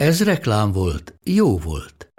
Ez reklám volt, jó volt.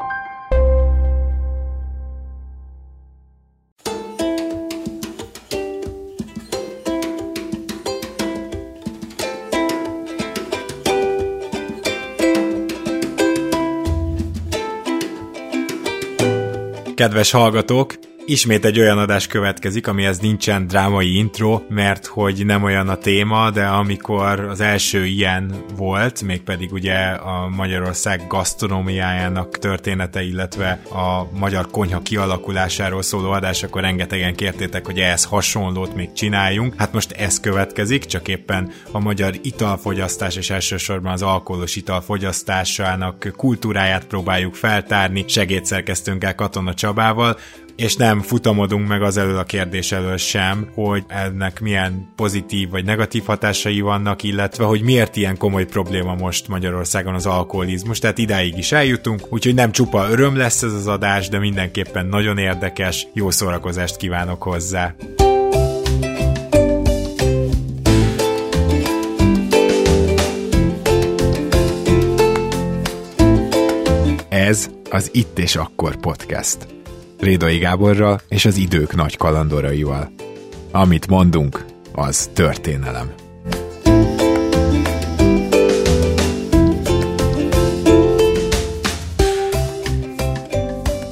Kedves hallgatók, Ismét egy olyan adás következik, amihez nincsen drámai intro, mert hogy nem olyan a téma, de amikor az első ilyen volt, mégpedig ugye a Magyarország gasztronómiájának története, illetve a magyar konyha kialakulásáról szóló adás, akkor rengetegen kértétek, hogy ehhez hasonlót még csináljunk. Hát most ez következik, csak éppen a magyar italfogyasztás és elsősorban az alkoholos italfogyasztásának kultúráját próbáljuk feltárni segédszerkesztőnkkel Katona Csabával, és nem futamodunk meg az elől a kérdés elől sem, hogy ennek milyen pozitív vagy negatív hatásai vannak, illetve hogy miért ilyen komoly probléma most Magyarországon az alkoholizmus, tehát idáig is eljutunk, úgyhogy nem csupa öröm lesz ez az adás, de mindenképpen nagyon érdekes, jó szórakozást kívánok hozzá. Ez az Itt és Akkor podcast. Rédai Gáborral és az idők nagy kalandoraival. Amit mondunk, az történelem.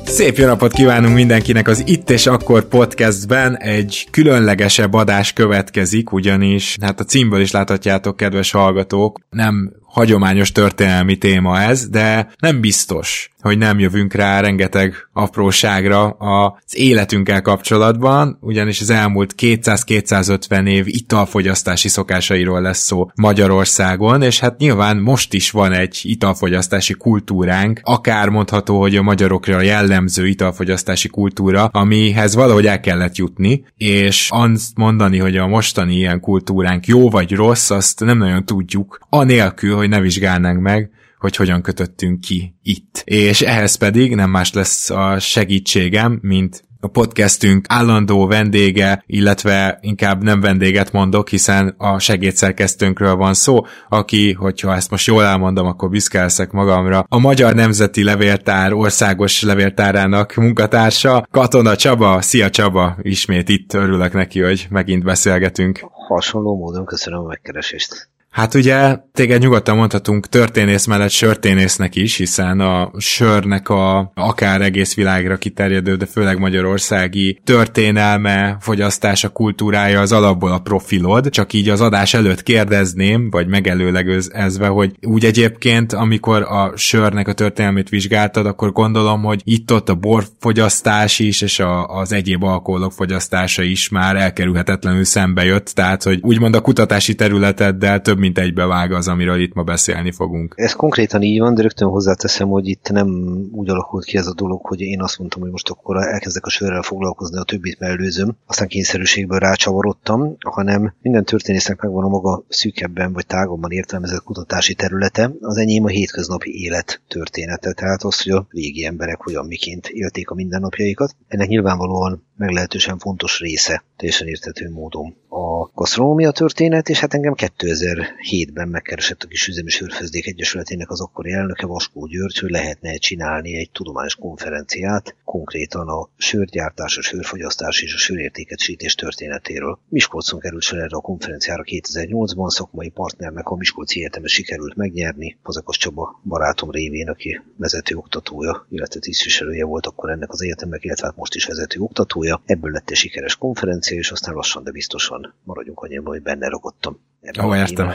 Szép jó napot kívánunk mindenkinek az Itt és Akkor podcastben. Egy különlegesebb adás következik, ugyanis hát a címből is láthatjátok, kedves hallgatók, nem hagyományos történelmi téma ez, de nem biztos, hogy nem jövünk rá rengeteg apróságra az életünkkel kapcsolatban, ugyanis az elmúlt 200-250 év italfogyasztási szokásairól lesz szó Magyarországon, és hát nyilván most is van egy italfogyasztási kultúránk, akár mondható, hogy a magyarokra jellemző italfogyasztási kultúra, amihez valahogy el kellett jutni, és azt mondani, hogy a mostani ilyen kultúránk jó vagy rossz, azt nem nagyon tudjuk, anélkül, hogy ne vizsgálnánk meg, hogy hogyan kötöttünk ki itt. És ehhez pedig nem más lesz a segítségem, mint a podcastünk állandó vendége, illetve inkább nem vendéget mondok, hiszen a segédszerkesztőnkről van szó, aki, hogyha ezt most jól elmondom, akkor büszke magamra, a Magyar Nemzeti Levéltár országos levéltárának munkatársa, Katona Csaba. Szia Csaba! Ismét itt örülök neki, hogy megint beszélgetünk. Hasonló módon köszönöm a megkeresést. Hát ugye téged nyugodtan mondhatunk történész mellett sörténésznek is, hiszen a sörnek a akár egész világra kiterjedő, de főleg magyarországi történelme, fogyasztása, kultúrája az alapból a profilod, csak így az adás előtt kérdezném, vagy megelőlegezve, hogy úgy egyébként, amikor a sörnek a történelmét vizsgáltad, akkor gondolom, hogy itt-ott a borfogyasztás is, és a, az egyéb alkoholok fogyasztása is már elkerülhetetlenül szembe jött, tehát hogy úgymond a kutatási területeddel több mint egybevág az, amiről itt ma beszélni fogunk. Ez konkrétan így van, de rögtön hozzáteszem, hogy itt nem úgy alakult ki ez a dolog, hogy én azt mondtam, hogy most akkor elkezdek a sörrel foglalkozni, a többit mellőzöm, aztán kényszerűségből rácsavarodtam, hanem minden történésznek megvan a maga szűkebben vagy tágabban értelmezett kutatási területe, az enyém a hétköznapi élet története, tehát az, hogy a régi emberek hogyan miként élték a mindennapjaikat. Ennek nyilvánvalóan meglehetősen fontos része, teljesen értető módon a gasztronómia történet, és hát engem 2007-ben megkeresett a kis üzemi sörfőzdék egyesületének az akkori elnöke Vaskó György, hogy lehetne csinálni egy tudományos konferenciát, konkrétan a sörgyártás, a sörfogyasztás és a sörértékesítés történetéről. Miskolcon került sor erre a konferenciára 2008-ban, szakmai partnernek a Miskolci Egyetemet sikerült megnyerni, Fazekas Csaba barátom révén, aki vezető oktatója, illetve tisztviselője volt akkor ennek az egyetemnek, illetve hát most is vezető oktatója. Ebből lett egy sikeres konferencia, és aztán lassan, de biztosan maradjunk annyiban, hogy benne ragadtam. Ó, értem.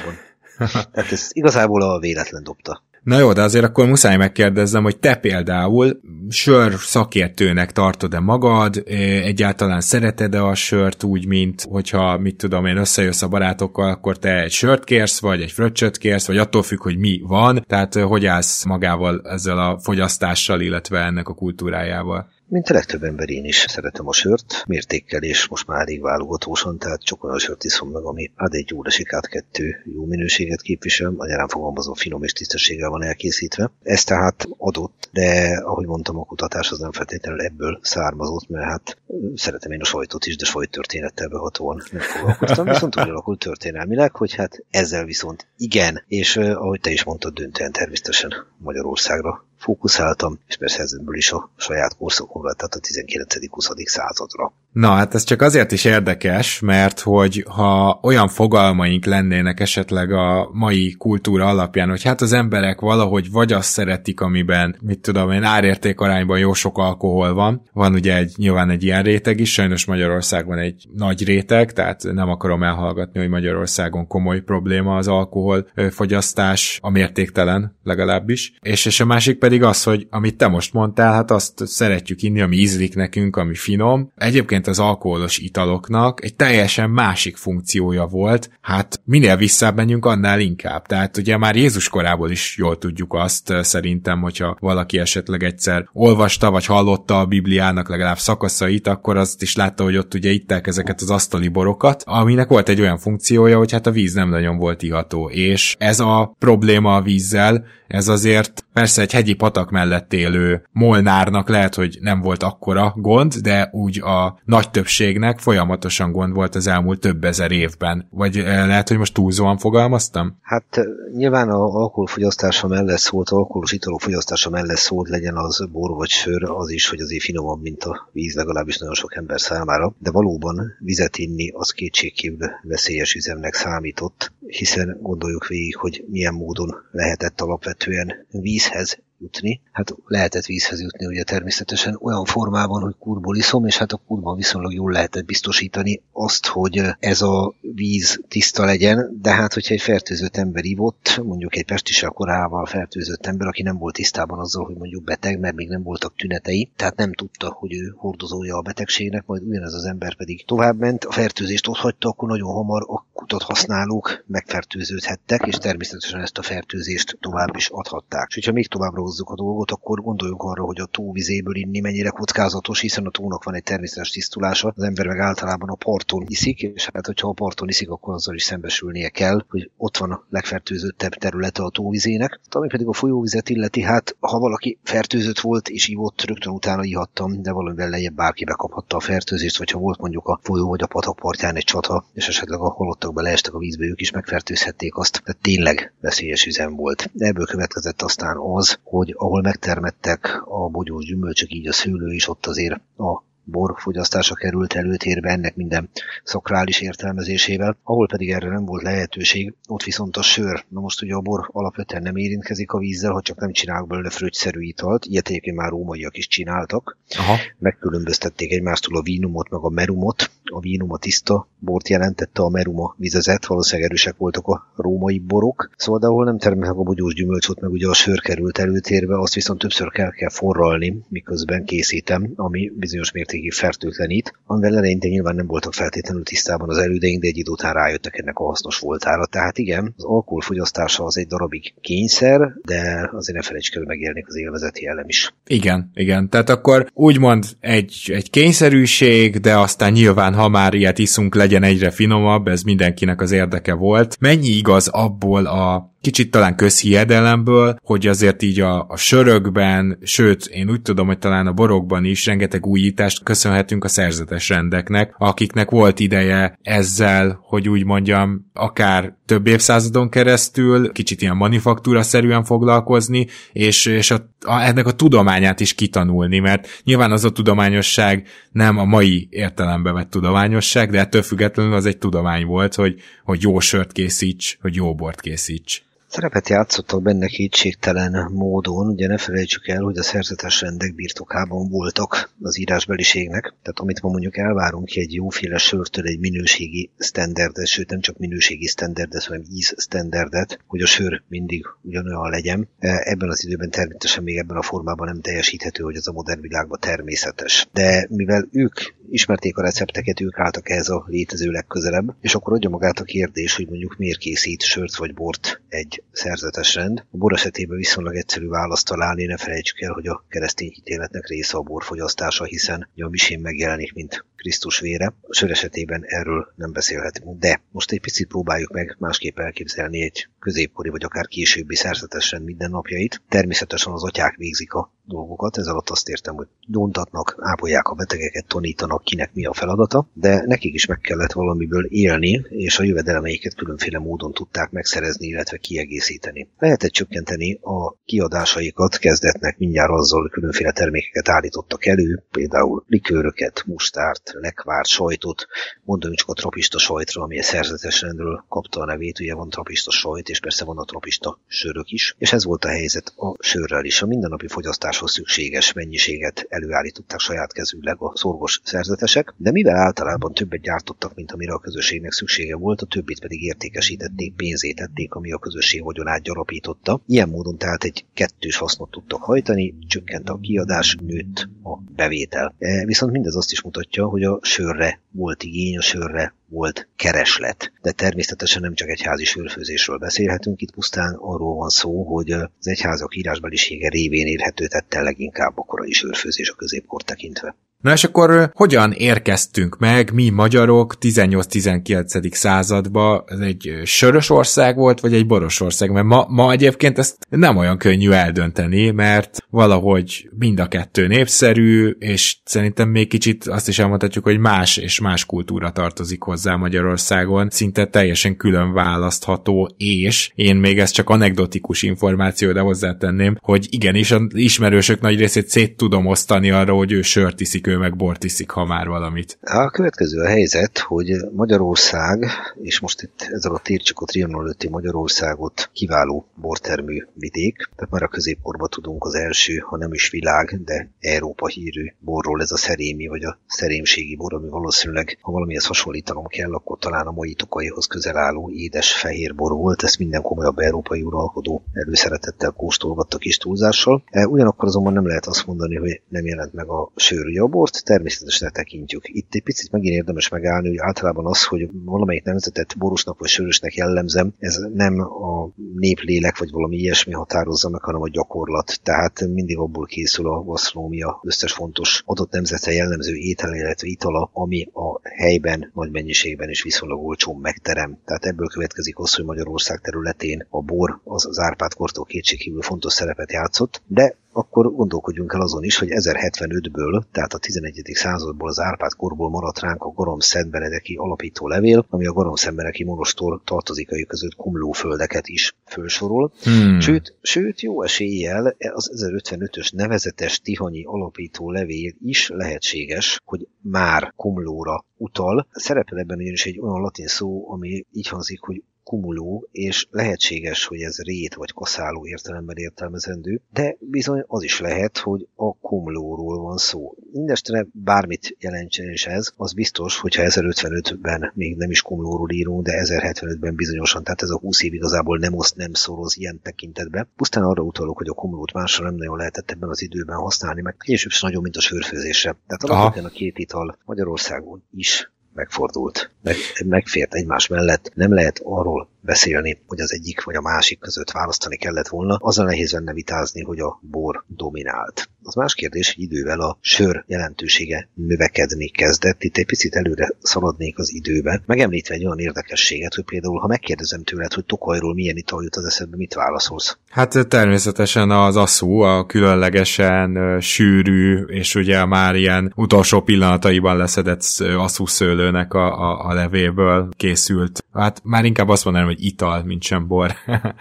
Tehát ez igazából a véletlen dobta. Na jó, de azért akkor muszáj megkérdezzem, hogy te például sör szakértőnek tartod-e magad, egyáltalán szereted-e a sört úgy, mint hogyha, mit tudom én, összejössz a barátokkal, akkor te egy sört kérsz, vagy egy fröccsöt kérsz, vagy attól függ, hogy mi van, tehát hogy állsz magával ezzel a fogyasztással, illetve ennek a kultúrájával? Mint a legtöbb ember én is szeretem a sört, mértékkel és most már elég válogatósan, tehát csak olyan sört iszom meg, ami ad egy óresik át kettő jó minőséget képvisel, magyarán fogalmazó finom és tisztességgel van elkészítve. Ez tehát adott, de ahogy mondtam, a kutatás az nem feltétlenül ebből származott, mert hát szeretem én a sajtot is, de sajttörténettel behatóan nem foglalkoztam, viszont úgy alakult történelmileg, hogy hát ezzel viszont igen, és ahogy te is mondtad, döntően természetesen Magyarországra fókuszáltam, és persze ezenből is a saját korszakomra, tehát a 19.-20. századra. Na, hát ez csak azért is érdekes, mert hogy ha olyan fogalmaink lennének esetleg a mai kultúra alapján, hogy hát az emberek valahogy vagy azt szeretik, amiben, mit tudom én, árérték arányban jó sok alkohol van. Van ugye egy, nyilván egy ilyen réteg is, sajnos Magyarországon egy nagy réteg, tehát nem akarom elhallgatni, hogy Magyarországon komoly probléma az alkohol fogyasztás, a mértéktelen legalábbis. És, és a másik pedig az, hogy amit te most mondtál, hát azt szeretjük inni, ami ízlik nekünk, ami finom. Egyébként egyébként az alkoholos italoknak egy teljesen másik funkciója volt, hát minél visszább menjünk, annál inkább. Tehát ugye már Jézus korából is jól tudjuk azt szerintem, hogyha valaki esetleg egyszer olvasta vagy hallotta a Bibliának legalább szakaszait, akkor azt is látta, hogy ott ugye itták ezeket az asztali borokat, aminek volt egy olyan funkciója, hogy hát a víz nem nagyon volt iható. És ez a probléma a vízzel, ez azért persze egy hegyi patak mellett élő molnárnak lehet, hogy nem volt akkora gond, de úgy a nagy többségnek folyamatosan gond volt az elmúlt több ezer évben. Vagy eh, lehet, hogy most túlzóan fogalmaztam? Hát eh, nyilván a alkoholfogyasztása mellett szólt, alkoholos italok fogyasztása mellett szólt legyen az bor vagy sör, az is, hogy azért finomabb, mint a víz, legalábbis nagyon sok ember számára. De valóban vizet inni az kétségkívül veszélyes üzemnek számított, hiszen gondoljuk végig, hogy milyen módon lehetett alapvetően vízhez jutni. Hát lehetett vízhez jutni ugye természetesen olyan formában, hogy kurból iszom, és hát a kurban viszonylag jól lehetett biztosítani azt, hogy ez a víz tiszta legyen, de hát hogyha egy fertőzött ember ivott, mondjuk egy pestisel korával fertőzött ember, aki nem volt tisztában azzal, hogy mondjuk beteg, mert még nem voltak tünetei, tehát nem tudta, hogy ő hordozója a betegségnek, majd ugyanez az ember pedig továbbment, a fertőzést ott hagyta, akkor nagyon hamar a kutat használók megfertőződhettek, és természetesen ezt a fertőzést tovább is adhatták. És hogyha még továbbra hozzuk a dolgot, akkor gondoljunk arra, hogy a tóvizéből inni mennyire kockázatos, hiszen a tónak van egy természetes tisztulása, az ember meg általában a parton iszik, és hát hogyha a parton iszik, akkor azzal is szembesülnie kell, hogy ott van a legfertőzöttebb területe a tóvizének. Ami pedig a folyóvizet illeti, hát ha valaki fertőzött volt és ivott, rögtön utána ihattam, de valamivel lejjebb bárki bekaphatta a fertőzést, vagy ha volt mondjuk a folyó vagy a patak partján egy csata, és esetleg a halottak beleestek a vízbe, ők is megfertőzhették azt. Tehát tényleg veszélyes üzem volt. Ebből következett aztán az, hogy ahol megtermettek a bogyós gyümölcsök, így a szőlő is, ott azért a bor fogyasztása került előtérbe ennek minden szakrális értelmezésével, ahol pedig erre nem volt lehetőség, ott viszont a sör. Na most ugye a bor alapvetően nem érintkezik a vízzel, ha csak nem csinálnak belőle fröccsszerű italt, ilyet egyébként már rómaiak is csináltak. Aha. Megkülönböztették egymástól a vínumot meg a merumot. A vínum a tiszta bort jelentette, a meruma vizezet, valószínűleg erősek voltak a római borok. Szóval, de ahol nem termelnek a bogyós gyümölcsot, meg ugye a sör került előtérbe, azt viszont többször kell, kell forralni, miközben készítem, ami bizonyos mértékben mértékig fertőtlenít, amivel eleinte nyilván nem voltak feltétlenül tisztában az elődeink, de egy idő után rájöttek ennek a hasznos voltára. Tehát igen, az alkohol fogyasztása az egy darabig kényszer, de azért ne felejtsd el, megjelenik az élvezeti elem is. Igen, igen. Tehát akkor úgymond egy, egy kényszerűség, de aztán nyilván, ha már ilyet iszunk, legyen egyre finomabb, ez mindenkinek az érdeke volt. Mennyi igaz abból a kicsit talán közhiedelemből, hogy azért így a, a sörökben, sőt, én úgy tudom, hogy talán a borokban is rengeteg újítást köszönhetünk a szerzetes rendeknek, akiknek volt ideje ezzel, hogy úgy mondjam, akár több évszázadon keresztül, kicsit ilyen manufaktúra szerűen foglalkozni, és, és a, a, ennek a tudományát is kitanulni, mert nyilván az a tudományosság nem a mai értelembe vett tudományosság, de ettől függetlenül az egy tudomány volt, hogy, hogy jó sört készíts, hogy jó bort készíts. Szerepet játszottak benne kétségtelen módon, ugye ne felejtsük el, hogy a szerzetes rendek birtokában voltak az írásbeliségnek, tehát amit ma mondjuk elvárunk ki egy jóféle sörtől egy minőségi standardet, sőt nem csak minőségi standardet, hanem íz standardet, hogy a sör mindig ugyanolyan legyen. Ebben az időben természetesen még ebben a formában nem teljesíthető, hogy az a modern világban természetes. De mivel ők ismerték a recepteket, ők álltak ehhez a létező legközelebb, és akkor adja magát a kérdés, hogy mondjuk miért készít sört vagy bort egy szerzetes rend. A bor esetében viszonylag egyszerű választ találni, ne felejtsük el, hogy a keresztény hitéletnek része a borfogyasztása, hiszen a misén megjelenik, mint Krisztus vére. A sör esetében erről nem beszélhetünk. De most egy picit próbáljuk meg másképp elképzelni egy középkori vagy akár későbbi szerzetes rend mindennapjait. Természetesen az atyák végzik a dolgokat, ez alatt azt értem, hogy dontatnak, ápolják a betegeket, tanítanak, kinek mi a feladata, de nekik is meg kellett valamiből élni, és a jövedelmeiket különféle módon tudták megszerezni, illetve kiegészíteni. Lehetett csökkenteni a kiadásaikat, kezdetnek mindjárt azzal különféle termékeket állítottak elő, például likőröket, mustárt, lekvárt, sajtot, mondom csak a tropista sajtra, ami a szerzetes rendről kapta a nevét, ugye van tropista sajt, és persze van a tropista sörök is, és ez volt a helyzet a sörrel is. A mindennapi fogyasztáshoz szükséges mennyiséget előállították saját kezűleg a szorgos szerzetesek, de mivel általában többet gyártottak, mint amire a közösségnek szüksége volt, a többit pedig értékesítették, pénzét tették, ami a közösség vagyonát gyarapította. Ilyen módon tehát egy kettős hasznot tudtak hajtani, csökkent a kiadás, nőtt a bevétel. E, viszont mindez azt is mutatja, hogy a sörre volt igény, a sörre volt kereslet. De természetesen nem csak egyházi sörfőzésről beszélhetünk, itt pusztán arról van szó, hogy az egyházak írásbelisége révén érhető tette leginkább a korai sörfőzés a középkor tekintve. Na és akkor hogyan érkeztünk meg, mi magyarok 18-19. századba? Ez egy sörös ország volt, vagy egy boros ország? Mert ma, ma egyébként ezt nem olyan könnyű eldönteni, mert valahogy mind a kettő népszerű, és szerintem még kicsit azt is elmondhatjuk, hogy más és más kultúra tartozik hozzá Magyarországon, szinte teljesen külön választható, és én még ez csak anekdotikus információ, de hozzátenném, hogy igenis ismerősök nagy részét szét tudom osztani arra, hogy ő sört iszik, ő meg bort iszik, ha már valamit. A következő a helyzet, hogy Magyarország, és most itt ez a tércsokot Trianon előtti Magyarországot kiváló bortermű vidék, tehát már a középkorban tudunk az első, ha nem is világ, de Európa hírű borról, ez a szerémi, vagy a szerémségi bor, ami valószínűleg, ha valamihez hasonlítanom kell, akkor talán a mai tokaihoz közel álló édes fehér bor volt, ezt minden komolyabb európai uralkodó előszeretettel kóstolgattak kis túlzással. E, ugyanakkor azonban nem lehet azt mondani, hogy nem jelent meg a sör. Bort természetesen tekintjük. Itt egy picit megint érdemes megállni, hogy általában az, hogy valamelyik nemzetet borosnak vagy sörösnek jellemzem, ez nem a néplélek vagy valami ilyesmi határozza meg, hanem a gyakorlat. Tehát mindig abból készül a gasztronómia összes fontos adott nemzetre jellemző étel, illetve itala, ami a helyben nagy mennyiségben és viszonylag olcsón megterem. Tehát ebből következik az, hogy Magyarország területén a bor az, az Árpád kortól kétségkívül fontos szerepet játszott, de akkor gondolkodjunk el azon is, hogy 1075-ből, tehát a 11. századból az Árpád korból maradt ránk a Gorom Szentbenedeki alapító levél, ami a Gorom Szentbenedeki monostor tartozikai között kumlóföldeket is felsorol. Hmm. Sőt, sőt, jó eséllyel az 1055-ös nevezetes Tihanyi alapító levél is lehetséges, hogy már kumlóra utal. Szerepel ebben ugyanis egy olyan latin szó, ami így hangzik, hogy kumuló, és lehetséges, hogy ez rét vagy kaszáló értelemben értelmezendő, de bizony az is lehet, hogy a kumulóról van szó. Mindestre bármit jelentsen is ez, az biztos, hogyha 1055-ben még nem is kumulóról írunk, de 1075-ben bizonyosan, tehát ez a 20 év igazából nem oszt, nem szoroz ilyen tekintetbe. Pusztán arra utalok, hogy a kumulót másra nem nagyon lehetett ebben az időben használni, meg később is nagyon, mint a sörfőzésre. Tehát alapvetően a két ital Magyarországon is megfordult, meg, megfért egymás mellett. Nem lehet arról beszélni, hogy az egyik vagy a másik között választani kellett volna, azzal nehéz lenne vitázni, hogy a bor dominált. Az más kérdés, hogy idővel a sör jelentősége növekedni kezdett. Itt egy picit előre szaladnék az időbe. Megemlítve egy olyan érdekességet, hogy például, ha megkérdezem tőled, hogy Tokajról milyen ital jut az eszedbe, mit válaszolsz? Hát természetesen az asszú, a különlegesen sűrű, és ugye már ilyen utolsó pillanataiban leszedett asszú szőlőnek a, a, a levéből készült. Hát már inkább azt mondanám, hogy ital, mint sem bor. Uh-huh.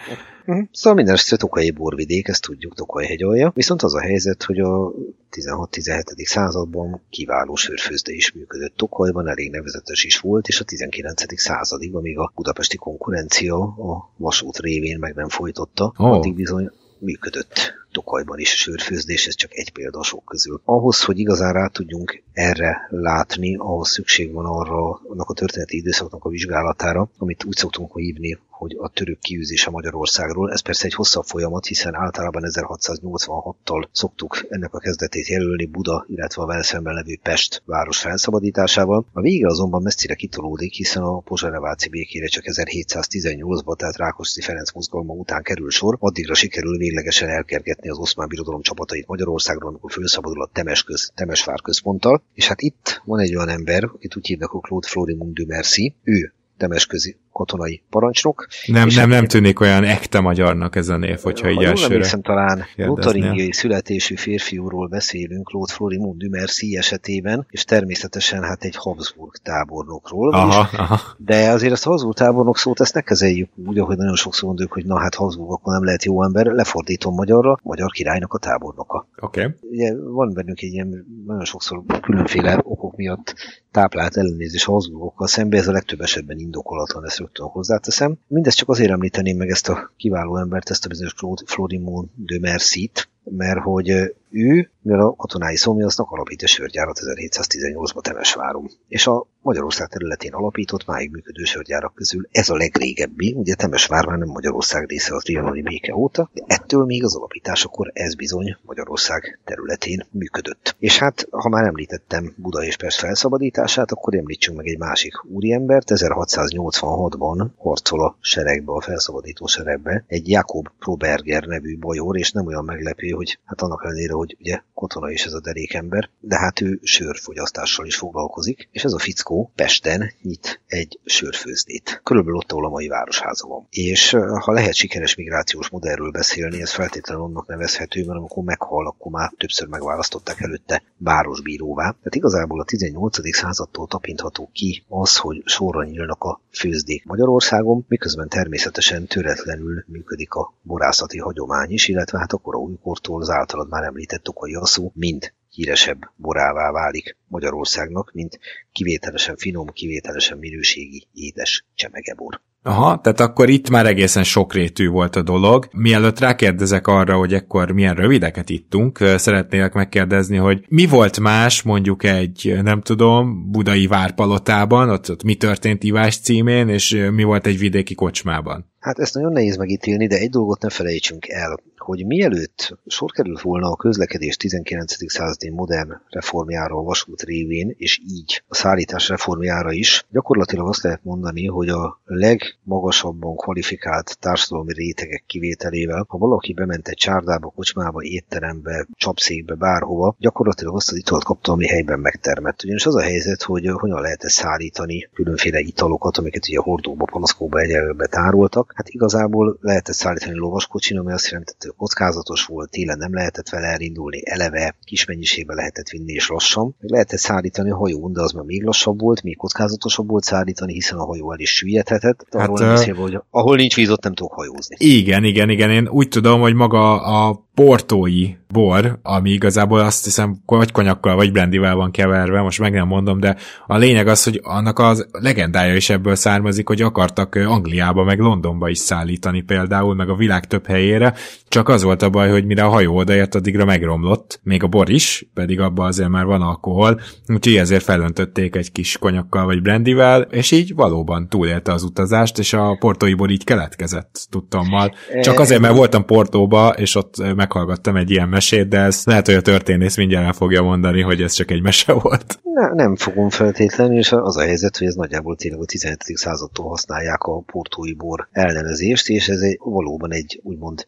Szóval minden esetre Tokai borvidék, ezt tudjuk, Tokaj hegyalja. Viszont az a helyzet, hogy a 16-17. században kiváló sörfőzde is működött Tokajban, elég nevezetes is volt, és a 19. századig, amíg a budapesti konkurencia a vasút révén meg nem folytotta, oh. addig bizony működött Tokajban is a sörfőzdés, ez csak egy példa sok közül. Ahhoz, hogy igazán rá tudjunk erre látni, ahhoz szükség van arra, annak a történeti időszaknak a vizsgálatára, amit úgy szoktunk hívni, hogy a török kiűzése Magyarországról. Ez persze egy hosszabb folyamat, hiszen általában 1686-tal szoktuk ennek a kezdetét jelölni Buda, illetve a Velszemben levő Pest város felszabadításával. A vége azonban messzire kitolódik, hiszen a Pozsareváci békére csak 1718-ban, tehát Rákosi Ferenc mozgalma után kerül sor, addigra sikerül véglegesen elkergetni az oszmán birodalom csapatait Magyarországról, amikor felszabadul a Temes köz, Temesvár központtal. És hát itt van egy olyan ember, akit úgy hívnak a Claude Florimond Merci, ő Temesközi katonai parancsnok. Nem, nem, nem tűnik olyan ekte magyarnak ez a név, hogyha így elsőre emlékszem, talán lotaringiai születésű férfiúról beszélünk, Claude Florimond du Merci esetében, és természetesen hát egy Habsburg tábornokról. Aha, és, aha. De azért ezt a Habsburg tábornok szót ezt ne kezeljük úgy, ahogy nagyon sokszor mondjuk, hogy na hát Habsburg akkor nem lehet jó ember, lefordítom magyarra, magyar királynak a tábornoka. Oké. Okay. Ugye van bennünk egy ilyen nagyon sokszor különféle okok miatt táplált ellenézés Habsburgokkal szemben, ez a legtöbb esetben indokolatlan, ezt rögtön hozzáteszem. Mindezt csak azért említeném meg ezt a kiváló embert, ezt a bizonyos Claude Florimond de Merci-t, mert hogy ő, mivel a katonái szomjaznak, alapít a sörgyárat 1718-ban Temesváron. És a Magyarország területén alapított, máig működő sörgyárak közül ez a legrégebbi, ugye Temesvár már nem Magyarország része az trianoni béke óta, de ettől még az alapításakor ez bizony Magyarország területén működött. És hát, ha már említettem Buda és Pest felszabadítását, akkor említsünk meg egy másik úriembert, 1686-ban harcol a seregbe, a felszabadító seregbe, egy Jakob Proberger nevű bajor, és nem olyan meglepő, hogy hát annak ellenére, hogy ugye katona is ez a derékember, de hát ő sörfogyasztással is foglalkozik, és ez a fickó Pesten nyit egy sörfőzdét. Körülbelül ott, ahol a mai városháza van. És ha lehet sikeres migrációs modellről beszélni, ez feltétlenül annak nevezhető, mert amikor meghal, akkor már többször megválasztották előtte városbíróvá. Tehát igazából a 18. századtól tapintható ki az, hogy sorra nyílnak a főzdék Magyarországon, miközben természetesen töretlenül működik a borászati hagyomány is, illetve hát a újkortól az általad már említett okai szó mind híresebb borává válik Magyarországnak, mint kivételesen finom, kivételesen minőségi, édes csemegebor. Aha, tehát akkor itt már egészen sokrétű volt a dolog. Mielőtt rákérdezek arra, hogy ekkor milyen rövideket ittunk, szeretnélek megkérdezni, hogy mi volt más mondjuk egy, nem tudom, budai várpalotában, ott, ott mi történt ivás címén, és mi volt egy vidéki kocsmában? Hát ezt nagyon nehéz megítélni, de egy dolgot ne felejtsünk el, hogy mielőtt sor került volna a közlekedés 19. századi modern reformjára a vasút révén, és így a szállítás reformjára is, gyakorlatilag azt lehet mondani, hogy a legmagasabban kvalifikált társadalmi rétegek kivételével, ha valaki bement egy csárdába, kocsmába, étterembe, csapszékbe, bárhova, gyakorlatilag azt az italt kapta, ami helyben megtermett. Ugyanis az a helyzet, hogy hogyan lehet szállítani különféle italokat, amiket ugye hordóba, panaszkóba, egyelőbe tároltak, Hát igazából lehetett szállítani lovaskocsin, ami azt jelentette, hogy kockázatos volt, télen nem lehetett vele elindulni, eleve kis mennyiségben lehetett vinni és lassan. Meg lehetett szállítani a hajón, de az már még lassabb volt, még kockázatosabb volt szállítani, hiszen a hajó el is süllyedhetett. Hát, arról nem beszélve, hogy ahol nincs víz, ott nem tudok hajózni. Igen, igen, igen. Én úgy tudom, hogy maga a portói bor, ami igazából azt hiszem vagy konyakkal, vagy brandivel van keverve, most meg nem mondom, de a lényeg az, hogy annak az legendája is ebből származik, hogy akartak Angliába, meg Londonba is szállítani például, meg a világ több helyére, csak az volt a baj, hogy mire a hajó odaért, addigra megromlott, még a bor is, pedig abban azért már van alkohol, úgyhogy ezért felöntötték egy kis konyakkal vagy brandivel, és így valóban túlélte az utazást, és a portói bor így keletkezett tudtommal. Csak azért, mert voltam Portóba, és ott meghallgattam egy ilyen mesét, de ez lehet, hogy a történész mindjárt el fogja mondani, hogy ez csak egy mese volt. Ne, nem fogom feltétlenül, és az a helyzet, hogy ez nagyjából tényleg a 17. századtól használják a portói bor elnevezést, és ez egy, valóban egy úgymond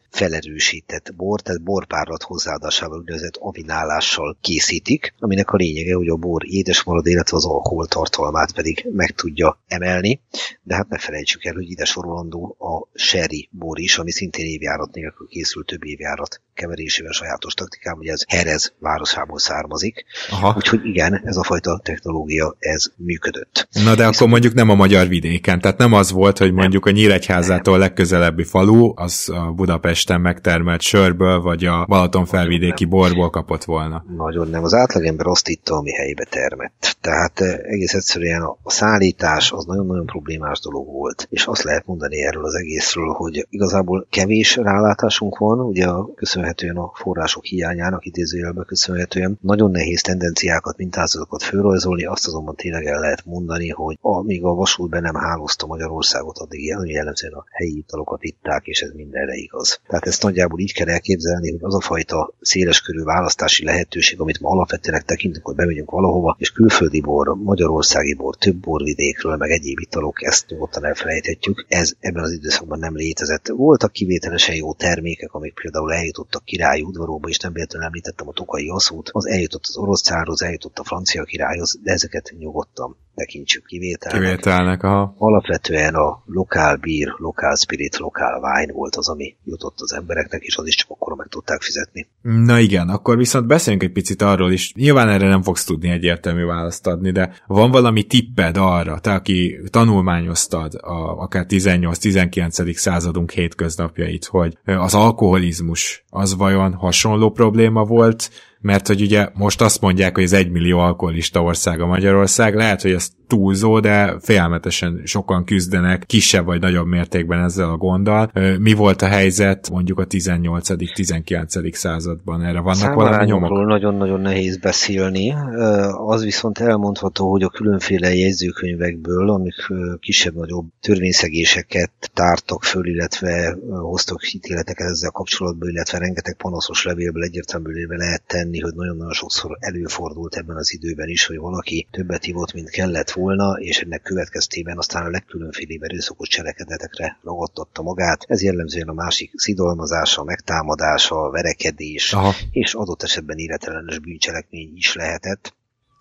felerősített bor, tehát borpárlat hozzáadásával úgynevezett avinálással készítik, aminek a lényege, hogy a bor édes marad, illetve az alkohol tartalmát pedig meg tudja emelni, de hát ne felejtsük el, hogy ide sorolandó a sherry bor is, ami szintén évjárat nélkül készül több évjárat keverésével sajátos taktikám, hogy ez Herez városából származik. Aha. Úgyhogy igen, ez a fajta technológia ez működött. Na de akkor mondjuk nem a magyar vidéken, tehát nem az volt, hogy mondjuk a Nyíregyházától legközelebbi falu, az a Budapesten megtermelt sörből, vagy a Balaton felvidéki borból kapott volna. Nagyon nem. Az átlagember azt itta, ami helybe termett. Tehát egész egyszerűen a szállítás az nagyon-nagyon problémás dolog volt. És azt lehet mondani erről az egészről, hogy igazából kevés rálátásunk van, ugye köszönhetően a források hiányának idézőjelben köszönhetően. Nagyon nehéz tendenciákat, mintázatokat fölrajzolni, azt azonban tényleg el lehet mondani, hogy amíg a vasút be nem hálózta Magyarországot, addig jellemzően a helyi italokat itták, és ez mindenre igaz. Tehát ezt nagyjából így kell elképzelni, hogy az a fajta széleskörű választási lehetőség, amit ma alapvetően tekintünk, hogy bemegyünk valahova, és külföldi bor, magyarországi bor, több borvidékről, meg egyéb italok, ezt nyugodtan elfelejthetjük. Ez ebben az időszakban nem létezett. Voltak kivételesen jó termékek, amik például eljutottak királyi udvaróba, és nem véletlenül említettem a tokai aszút, az eljutott az orosz cárhoz, eljutott a francia királyhoz, de ezeket nyugodtan tekintsük kivételnek. Kivételnek, aha. Alapvetően a lokál bír, lokál spirit, lokál wine volt az, ami jutott az embereknek, és az is csak akkor meg tudták fizetni. Na igen, akkor viszont beszéljünk egy picit arról is. Nyilván erre nem fogsz tudni egyértelmű választ adni, de van valami tipped arra, te aki tanulmányoztad a, akár 18-19. századunk hétköznapjait, hogy az alkoholizmus az vajon hasonló probléma volt, mert hogy ugye most azt mondják, hogy az egymillió alkoholista ország a Magyarország, lehet, hogy ez túlzó, de félelmetesen sokan küzdenek kisebb vagy nagyobb mértékben ezzel a gonddal. Mi volt a helyzet mondjuk a 18.-19. században? Erre vannak valami nyomok? nagyon-nagyon nehéz beszélni. Az viszont elmondható, hogy a különféle jegyzőkönyvekből, amik kisebb-nagyobb törvényszegéseket tártak föl, illetve hoztak hitéleteket ezzel kapcsolatban, illetve rengeteg panaszos levélből egyértelműen lehet tenni, hogy nagyon-nagyon sokszor előfordult ebben az időben is, hogy valaki többet ivott, mint kellett volna, és ennek következtében aztán a legkülönfélébb erőszakos cselekedetekre ragadtatta magát. Ez jellemzően a másik szidalmazása, megtámadása, verekedés, Aha. és adott esetben életelenes bűncselekmény is lehetett.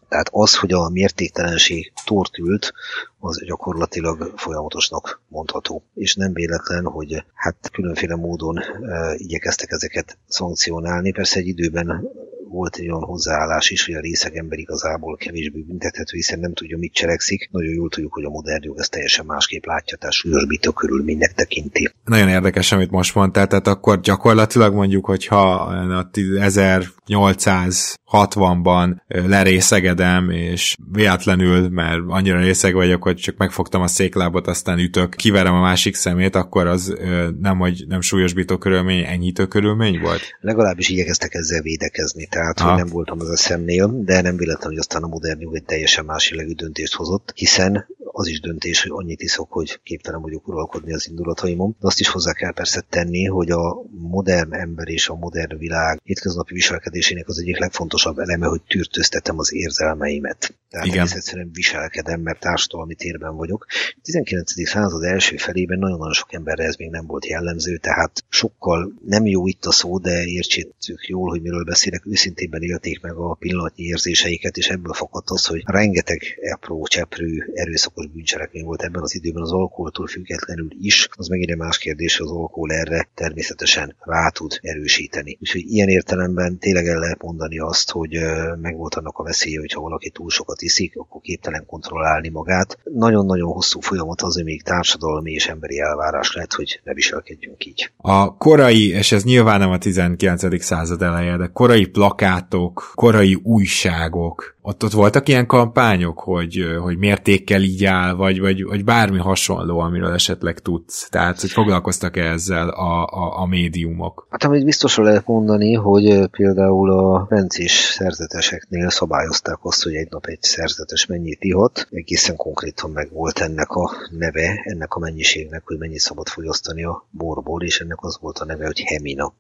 Tehát az, hogy a mértéktelenség tortült, az gyakorlatilag folyamatosnak mondható. És nem véletlen, hogy hát különféle módon e, igyekeztek ezeket szankcionálni. Persze egy időben volt egy olyan hozzáállás is, hogy a részeg ember igazából kevésbé büntethető, hiszen nem tudja, mit cselekszik. Nagyon jól tudjuk, hogy a modern jog ezt teljesen másképp látja, tehát súlyosbító körülménynek tekinti. Nagyon érdekes, amit most mondtál, tehát akkor gyakorlatilag mondjuk, hogyha a 1860-ban lerészegedem, és véletlenül, mert annyira részeg vagyok, hogy csak megfogtam a széklábot, aztán ütök, kiverem a másik szemét, akkor az nem, hogy nem súlyosbító körülmény, enyhítő körülmény volt? Legalábbis igyekeztek ezzel védekezni, tehát ha. hogy nem voltam az a szemnél, de nem véletlen, hogy aztán a modern jog egy teljesen más döntést hozott, hiszen az is döntés, hogy annyit iszok, hogy képtelen vagyok uralkodni az indulataimon. De azt is hozzá kell persze tenni, hogy a modern ember és a modern világ hétköznapi viselkedésének az egyik legfontosabb eleme, hogy tűrtöztetem az érzelmeimet. Tehát Igen. egyszerűen viselkedem, mert társadalmi térben vagyok. A 19. század első felében nagyon-nagyon sok emberre ez még nem volt jellemző, tehát sokkal nem jó itt a szó, de értsétük jól, hogy miről beszélek, őszintében élték meg a pillanatnyi érzéseiket, és ebből fakadt az, hogy rengeteg apró, cseprű, erőszakos bűncselekmény volt ebben az időben az alkoholtól függetlenül is, az megint egy más kérdés, hogy az alkohol erre természetesen rá tud erősíteni. Úgyhogy ilyen értelemben tényleg el lehet mondani azt, hogy megvolt annak a veszélye, hogyha valaki túl sokat iszik, akkor képtelen kontrollálni magát. Nagyon-nagyon hosszú folyamat az, még társadalmi és emberi elvárás lehet, hogy ne viselkedjünk így. A korai, és ez nyilván nem a 19. század eleje, de korai plakátok, korai újságok, ott, ott voltak ilyen kampányok, hogy, hogy mértékkel így áll, vagy, vagy, vagy bármi hasonló, amiről esetleg tudsz. Tehát, hogy foglalkoztak-e ezzel a, a, a médiumok? Hát amit biztosan lehet mondani, hogy például a bencés szerzeteseknél szabályozták azt, hogy egy nap egy szerzetes mennyit ihat. Egészen konkrétan meg volt ennek a neve, ennek a mennyiségnek, hogy mennyit szabad fogyasztani a borból, és ennek az volt a neve, hogy hemina.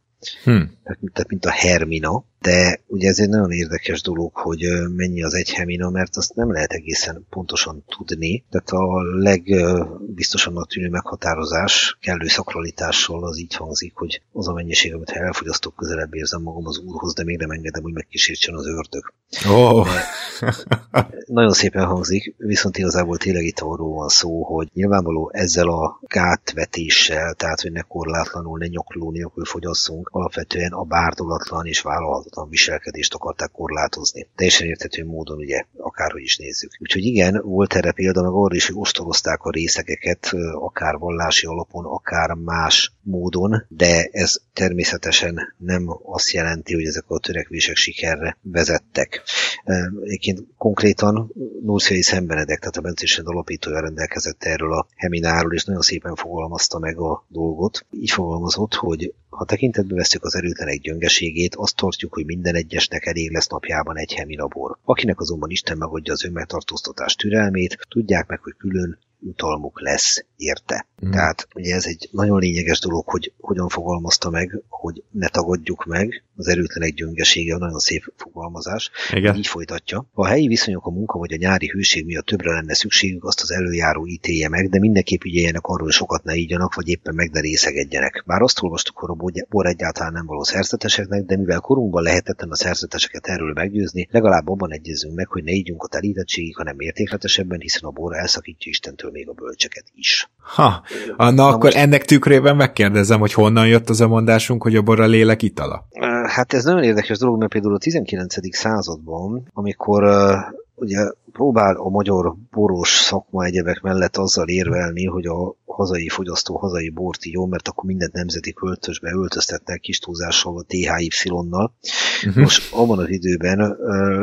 Hmm. Tehát mint a Hermina, de ugye ez egy nagyon érdekes dolog, hogy mennyi az egy Hermina, mert azt nem lehet egészen pontosan tudni. Tehát a legbiztosabbnak tűnő meghatározás kellő szakralitással az így hangzik, hogy az a mennyiség, amit ha elfogyasztok, közelebb érzem magam az úrhoz, de még nem engedem, hogy megkísértsen az ördög. Oh. nagyon szépen hangzik, viszont igazából tényleg itt arról van szó, hogy nyilvánvaló ezzel a gátvetéssel, tehát hogy ne korlátlanul, ne nyokló nélkül fogyasszunk, alapvetően a bárdolatlan és vállalhatatlan viselkedést akarták korlátozni. Teljesen érthető módon, ugye, akárhogy is nézzük. Úgyhogy igen, volt erre példa, meg arra is, hogy ostorozták a részegeket, akár vallási alapon, akár más módon, de ez természetesen nem azt jelenti, hogy ezek a törekvések sikerre vezettek. Egyébként konkrétan Nurszai Szembenedek, tehát a Bencésed alapítója rendelkezett erről a hemináról, és nagyon szépen fogalmazta meg a dolgot. Így fogalmazott, hogy ha tekintetbe veszük az erőtlenek gyöngeségét, azt tartjuk, hogy minden egyesnek elég lesz napjában egy heminabor. Akinek azonban Isten megadja az önmegtartóztatás türelmét, tudják meg, hogy külön jutalmuk lesz érte. Mm. Tehát ugye ez egy nagyon lényeges dolog, hogy hogyan fogalmazta meg, hogy ne tagadjuk meg, az erőtlenek gyöngesége a nagyon szép fogalmazás. Igen. Így folytatja. Ha a helyi viszonyok a munka vagy a nyári hőség miatt többre lenne szükségük, azt az előjáró ítélje meg, de mindenképp ügyeljenek arról, hogy sokat ne ígyanak, vagy éppen meg ne részegedjenek. Bár azt olvastuk, hogy a bor egyáltalán nem való szerzeteseknek, de mivel korunkban lehetetlen a szerzeteseket erről meggyőzni, legalább abban egyezünk meg, hogy ne ígyunk a telítettségig, hanem mértékletesebben, hiszen a bor elszakítja Istentől még a bölcseket is. Ha, na, na akkor most... ennek tükrében megkérdezem, hogy honnan jött az a mondásunk, hogy a bor a lélek itala? Hát ez nagyon érdekes dolog, mert például a 19. században, amikor ugye próbál a magyar boros szakma egyebek mellett azzal érvelni, hogy a hazai fogyasztó hazai bort jó, mert akkor mindent nemzeti költösbe öltöztetnek kis túlzással a THY-nal. Uh-huh. Most abban az időben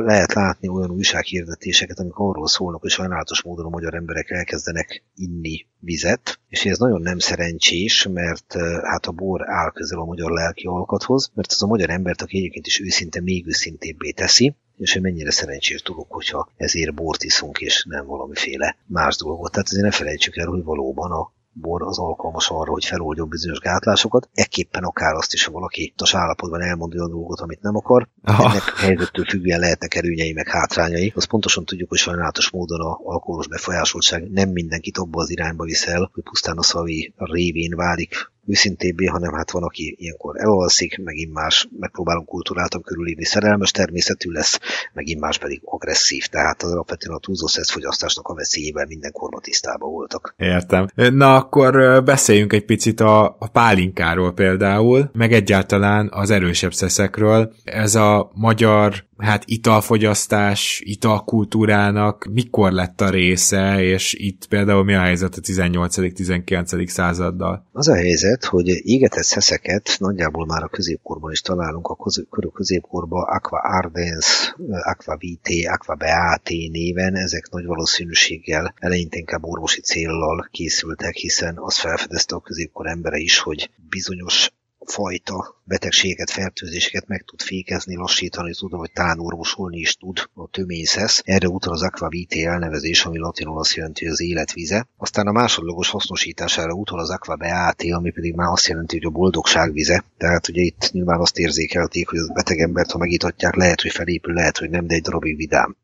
lehet látni olyan újsághirdetéseket, amik arról szólnak, hogy sajnálatos módon a magyar emberek elkezdenek inni vizet, és ez nagyon nem szerencsés, mert hát a bor áll közel a magyar lelki alkathoz, mert az a magyar embert, aki egyébként is őszinte, még őszintébbé teszi, és hogy mennyire szerencsés dolog, hogyha ezért bort iszunk, és nem valamiféle más dolgot. Tehát azért ne felejtsük el, hogy valóban a bor az alkalmas arra, hogy feloldjon bizonyos gátlásokat. Ekképpen akár azt is, ha valaki tas állapotban elmond olyan dolgot, amit nem akar. Aha. Ennek helyzettől függően lehetnek előnyei meg hátrányai. Azt pontosan tudjuk, hogy sajnálatos módon a alkoholos befolyásoltság nem mindenkit abba az irányba viszel, hogy pusztán a szavi révén válik őszintébbé, hanem hát van, aki ilyenkor elalszik, megint más megpróbálunk kultúráltan körülírni, szerelmes természetű lesz, megint más pedig agresszív, tehát az alapvetően a túlzó fogyasztásnak a veszélyével mindenkorban tisztában voltak. Értem. Na akkor beszéljünk egy picit a, a pálinkáról például, meg egyáltalán az erősebb szeszekről. Ez a magyar hát italfogyasztás, italkultúrának mikor lett a része, és itt például mi a helyzet a 18.-19. századdal? Az a helyzet, hogy égetett szeszeket nagyjából már a középkorban is találunk, a középkorban Aqua Ardens, Aqua Vitae, Aqua Beate néven, ezek nagy valószínűséggel eleinte inkább orvosi céllal készültek, hiszen az felfedezte a középkor embere is, hogy bizonyos fajta betegséget, fertőzéseket meg tud fékezni, lassítani tud, vagy talán orvosolni is tud a töményszesz. Erre utal az aquavite elnevezés, ami latinul azt jelenti, hogy az életvize. Aztán a másodlagos hasznosítására utal az aquabeate, ami pedig már azt jelenti, hogy a boldogság vize. Tehát ugye itt nyilván azt érzékelték, hogy az beteg embert, ha megítatják, lehet, hogy felépül, lehet, hogy nem, de egy darabig vidám.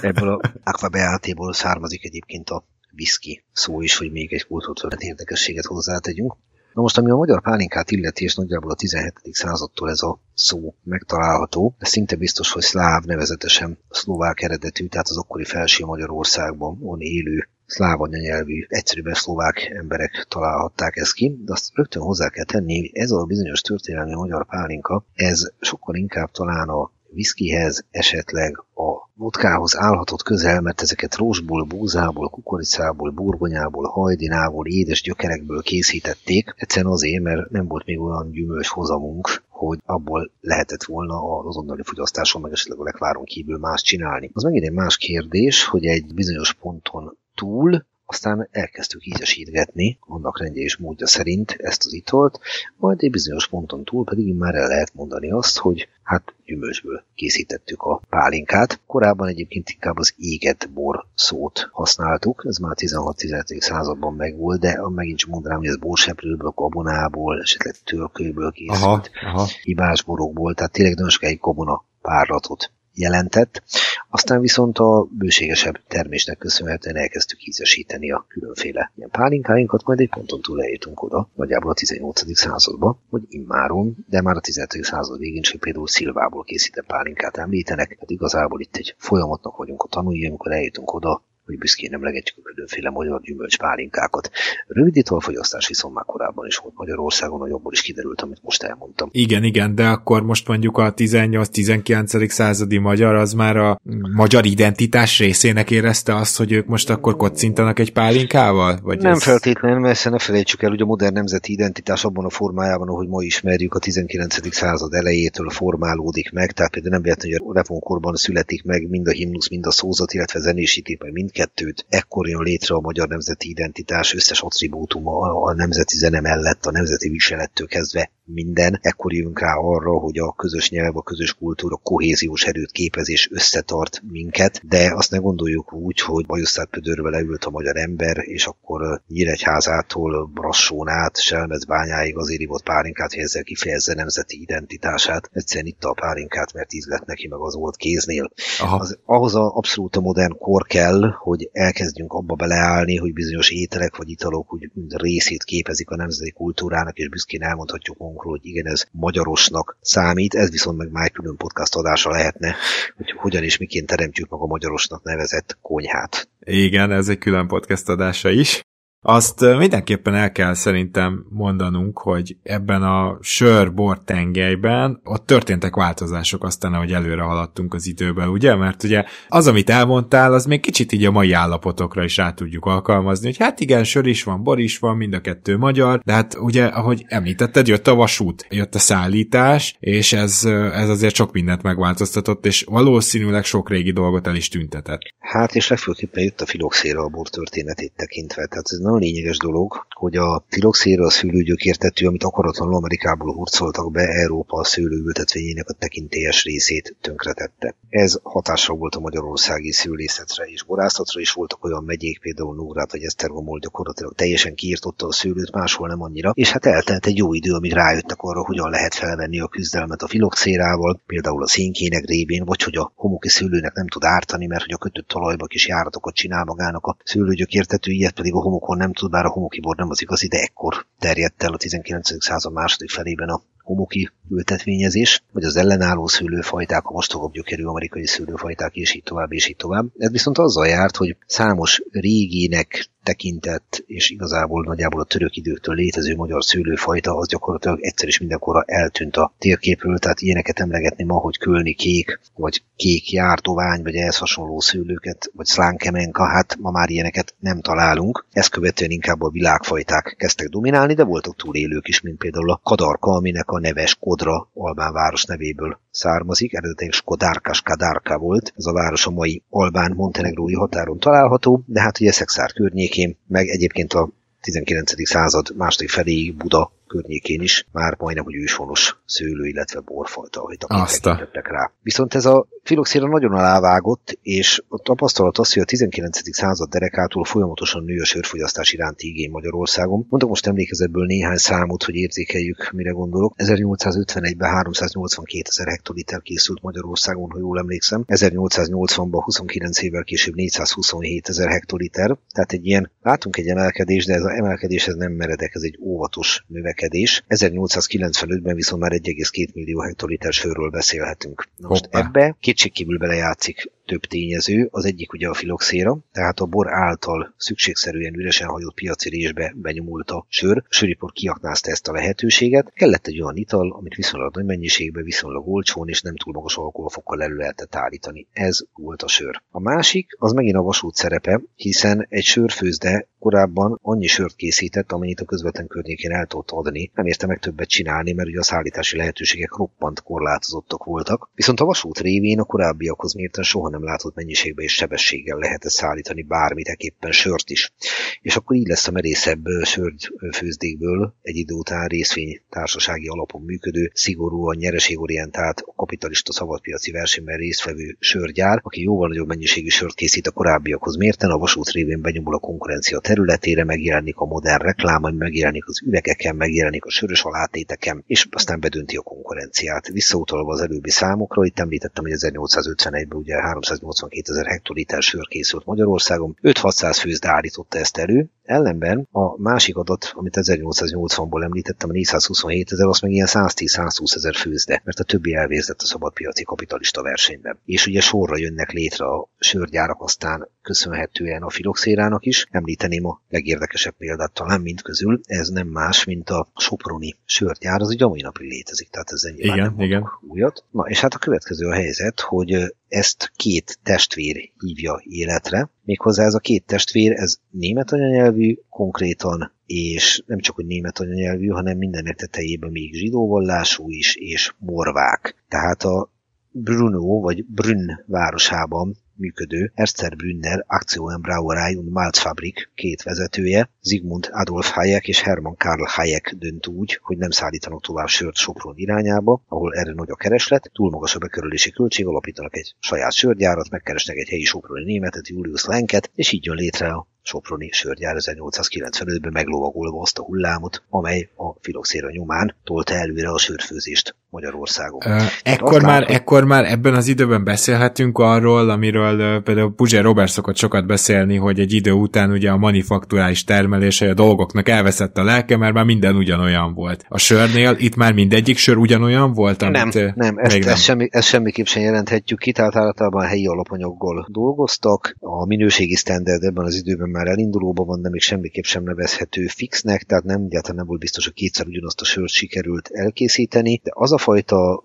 Ebből a aquabeate-ból származik egyébként a whisky szó is, hogy még egy kultúrtörténet érdekességet hozzátegyünk. Na most, ami a magyar pálinkát illeti, és nagyjából a 17. századtól ez a szó megtalálható, de szinte biztos, hogy szláv nevezetesen szlovák eredetű, tehát az akkori felső Magyarországban on élő szláv anyanyelvű, egyszerűen szlovák emberek találhatták ezt ki, de azt rögtön hozzá kell tenni, ez a bizonyos történelmi magyar pálinka, ez sokkal inkább talán a viszkihez, esetleg a vodkához állhatott közel, mert ezeket rózsból, búzából, kukoricából, burgonyából, hajdinából, édes gyökerekből készítették. Egyszerűen azért, mert nem volt még olyan gyümölcs hozamunk, hogy abból lehetett volna az azonnali fogyasztáson, meg esetleg a lekváron kívül más csinálni. Az megint egy más kérdés, hogy egy bizonyos ponton túl aztán elkezdtük ízesítgetni, annak rendje és módja szerint ezt az italt, majd egy bizonyos ponton túl pedig már el lehet mondani azt, hogy hát gyümölcsből készítettük a pálinkát. Korábban egyébként inkább az éget bor szót használtuk, ez már 16-17. században megvolt, de megint csak mondanám, hogy ez borseprőből, gabonából, esetleg törkőből készült, aha, aha. hibás borokból, tehát tényleg nagyon sokáig gabona párlatot jelentett. Aztán viszont a bőségesebb termésnek köszönhetően elkezdtük ízesíteni a különféle ilyen pálinkáinkat, majd egy ponton túl eljutunk oda, nagyjából a 18. században, hogy immáron, de már a 17. század végén csak például szilvából készített pálinkát említenek, tehát igazából itt egy folyamatnak vagyunk a tanulni, amikor eljutunk oda, hogy büszkén emlegetjük a különféle magyar gyümölcspálinkákat. Rövid italfogyasztás viszont már korábban is volt Magyarországon, hogy abból is kiderült, amit most elmondtam. Igen, igen, de akkor most mondjuk a 18-19. századi magyar az már a magyar identitás részének érezte azt, hogy ők most akkor kocintanak egy pálinkával? Vagy nem ez... feltétlenül, mert ne felejtsük el, hogy a modern nemzeti identitás abban a formájában, ahogy ma ismerjük, a 19. század elejétől formálódik meg, tehát például nem véletlenül, hogy a reformkorban születik meg mind a himnusz, mind a szózat, illetve zenésítik meg mindkettőt. Ekkor jön létre a magyar nemzeti identitás összes attribútuma a nemzeti zene mellett, a nemzeti viselettől kezdve minden. Ekkor jövünk rá arra, hogy a közös nyelv, a közös kultúra kohéziós erőt képez és összetart minket, de azt ne gondoljuk úgy, hogy Bajusztát Pödörbe leült a magyar ember, és akkor Nyíregyházától Brassón át, Selmecbányáig azért ivott pálinkát, hogy ezzel kifejezze nemzeti identitását. Egyszerűen itt a pálinkát, mert íz lett neki, meg az volt kéznél. Az, ahhoz a abszolút a modern kor kell, hogy elkezdjünk abba beleállni, hogy bizonyos ételek vagy italok úgy részét képezik a nemzeti kultúrának, és büszkén elmondhatjuk magunkról, hogy igen, ez magyarosnak számít, ez viszont meg már külön podcast adása lehetne, hogy hogyan és miként teremtjük meg a magyarosnak nevezett konyhát. Igen, ez egy külön podcast adása is. Azt mindenképpen el kell szerintem mondanunk, hogy ebben a sör-bor tengelyben ott történtek változások aztán, ahogy előre haladtunk az időben, ugye? Mert ugye az, amit elmondtál, az még kicsit így a mai állapotokra is át tudjuk alkalmazni, hogy hát igen, sör is van, bor is van, mind a kettő magyar, de hát ugye, ahogy említetted, jött a vasút, jött a szállítás, és ez, ez azért sok mindent megváltoztatott, és valószínűleg sok régi dolgot el is tüntetett. Hát, és legfőképpen jött a filoxéra a bor történetét tekintve, tehát ez nagyon lényeges dolog, hogy a filoxéra a szőlőgyökértető, amit akaratlanul Amerikából hurcoltak be, Európa a szőlőültetvényének a tekintélyes részét tönkretette. Ez hatással volt a magyarországi szőlészetre és borászatra is voltak olyan megyék, például Nógrád vagy Esztergomol gyakorlatilag teljesen kiirtotta a szőlőt, máshol nem annyira, és hát eltelt egy jó idő, amíg rájöttek arra, hogyan lehet felvenni a küzdelmet a filoxérával, például a szénkének révén, vagy hogy a homoki szőlőnek nem tud ártani, mert hogy a kötött talajba kis járatokat csinál magának a szőlőgyökértető, ilyet pedig a homokon nem tud, bár a homokibor nem az igazi, de ekkor terjedt el a 19. század második felében a homoki ültetvényezés, vagy az ellenálló szőlőfajták, a vastagabb gyökerű amerikai szőlőfajták, és így tovább, és így tovább. Ez viszont azzal járt, hogy számos régének tekintett, és igazából nagyjából a török időktől létező magyar szőlőfajta, az gyakorlatilag egyszer is mindenkorra eltűnt a térképről, tehát ilyeneket emlegetni ma, hogy kölni kék, vagy kék jártovány, vagy ehhez hasonló szőlőket, vagy szlánkemenka, hát ma már ilyeneket nem találunk. Ezt követően inkább a világfajták kezdtek dominálni, de voltak túlélők is, mint például a kadarka, aminek a neves Kodra Albán város nevéből származik, eredetileg Skodárkas Kadárka volt, ez a város a mai Albán-Montenegrói határon található, de hát ugye Szexár környékén, meg egyébként a 19. század második feléig Buda környékén is már majdnem, hogy őshonos szőlő, illetve borfajta, hogy tekintettek rá. Viszont ez a filoxéra nagyon alávágott, és a tapasztalat az, hogy a 19. század derekától folyamatosan nő a sörfogyasztás iránti igény Magyarországon. Mondok most emlékezetből néhány számot, hogy érzékeljük, mire gondolok. 1851-ben 382 ezer hektoliter készült Magyarországon, ha jól emlékszem. 1880-ban 29 évvel később 427 ezer hektoliter. Tehát egy ilyen, látunk egy emelkedés, de ez az emelkedés ez nem meredek, ez egy óvatos növekedés. 1895-ben viszont már 1,2 millió hektoliter sörről beszélhetünk. Na most Hoppá. ebbe kétségkívül belejátszik több tényező, az egyik ugye a filoxéra, tehát a bor által szükségszerűen üresen hagyott piaci résbe benyomult a sör, a söripor kiaknázta ezt a lehetőséget, kellett egy olyan ital, amit viszonylag nagy mennyiségben, viszonylag olcsón és nem túl magas alkoholfokkal elő lehetett állítani. Ez volt a sör. A másik, az megint a vasút szerepe, hiszen egy sörfőzde korábban annyi sört készített, amennyit a közvetlen környékén el tudott adni. Nem érte meg többet csinálni, mert ugye a szállítási lehetőségek roppant korlátozottak voltak. Viszont a vasút révén a korábbiakhoz mérten soha nem látott mennyiségben és sebességgel lehetett szállítani bármit, éppen sört is. És akkor így lesz a merészebb sörfőzdékből egy idő után részvény társasági alapon működő, szigorúan nyereségorientált, a kapitalista szabadpiaci versenyben résztvevő sörgyár, aki jóval nagyobb mennyiségű sört készít a korábbiakhoz mérten, a vasút révén benyomul a konkurencia területére, megjelenik a modern reklám, megjelenik az üvegeken, megjelenik a sörös alátéteken, és aztán bedönti a konkurenciát. Visszautalva az előbbi számokra, itt említettem, hogy 1851-ben ugye 382 ezer hektoliter sör készült Magyarországon, 5-600 főzde állította ezt elő, ellenben a másik adat, amit 1880-ból említettem, a 427 ezer, az meg ilyen 110-120 ezer főzde, mert a többi elvérzett a szabadpiaci kapitalista versenyben. És ugye sorra jönnek létre a sörgyárak, aztán köszönhetően a filoxérának is. Említeném a legérdekesebb példát talán mind közül, ez nem más, mint a Soproni sörgyár, az ugye a mai napig létezik, tehát ez egy igen, nem igen. újat. Na, és hát a következő a helyzet, hogy ezt két testvér hívja életre, méghozzá ez a két testvér, ez német anyanyelvű, konkrétan, és nem csak, hogy német anyanyelvű, hanem mindenek tetejében még zsidóvallású is, és morvák. Tehát a Bruno, vagy Brünn városában működő Erster Brünner Aktienbrauerei und Malzfabrik két vezetője, Zigmund Adolf Hayek és Hermann Karl Hayek dönt úgy, hogy nem szállítanak tovább sört Sopron irányába, ahol erre nagy a kereslet, túl magas a bekerülési költség, alapítanak egy saját sörgyárat, megkeresnek egy helyi soproni németet, Julius Lenket, és így jön létre a Soproni sörgyár 1895-ben meglovagolva azt a hullámot, amely a filoxéra nyomán tolta előre a sörfőzést Magyarországon. Ö, ekkor, már, látom, ekkor már ebben az időben beszélhetünk arról, amiről például Puzsér Robert szokott sokat beszélni, hogy egy idő után ugye a manufakturális termelése a dolgoknak elveszett a lelke, mert már minden ugyanolyan volt. A sörnél itt már mindegyik sör ugyanolyan volt? Amit nem, nem, ezt, nem. Ezt, semmi, ezt semmiképp sem jelenthetjük ki, tehát általában helyi alapanyaggal dolgoztak. A minőségi standard ebben az időben már elindulóban van, de még semmiképp sem nevezhető fixnek, tehát nem egyáltalán nem volt biztos, hogy kétszer ugyanazt a sört sikerült elkészíteni, de az a fajta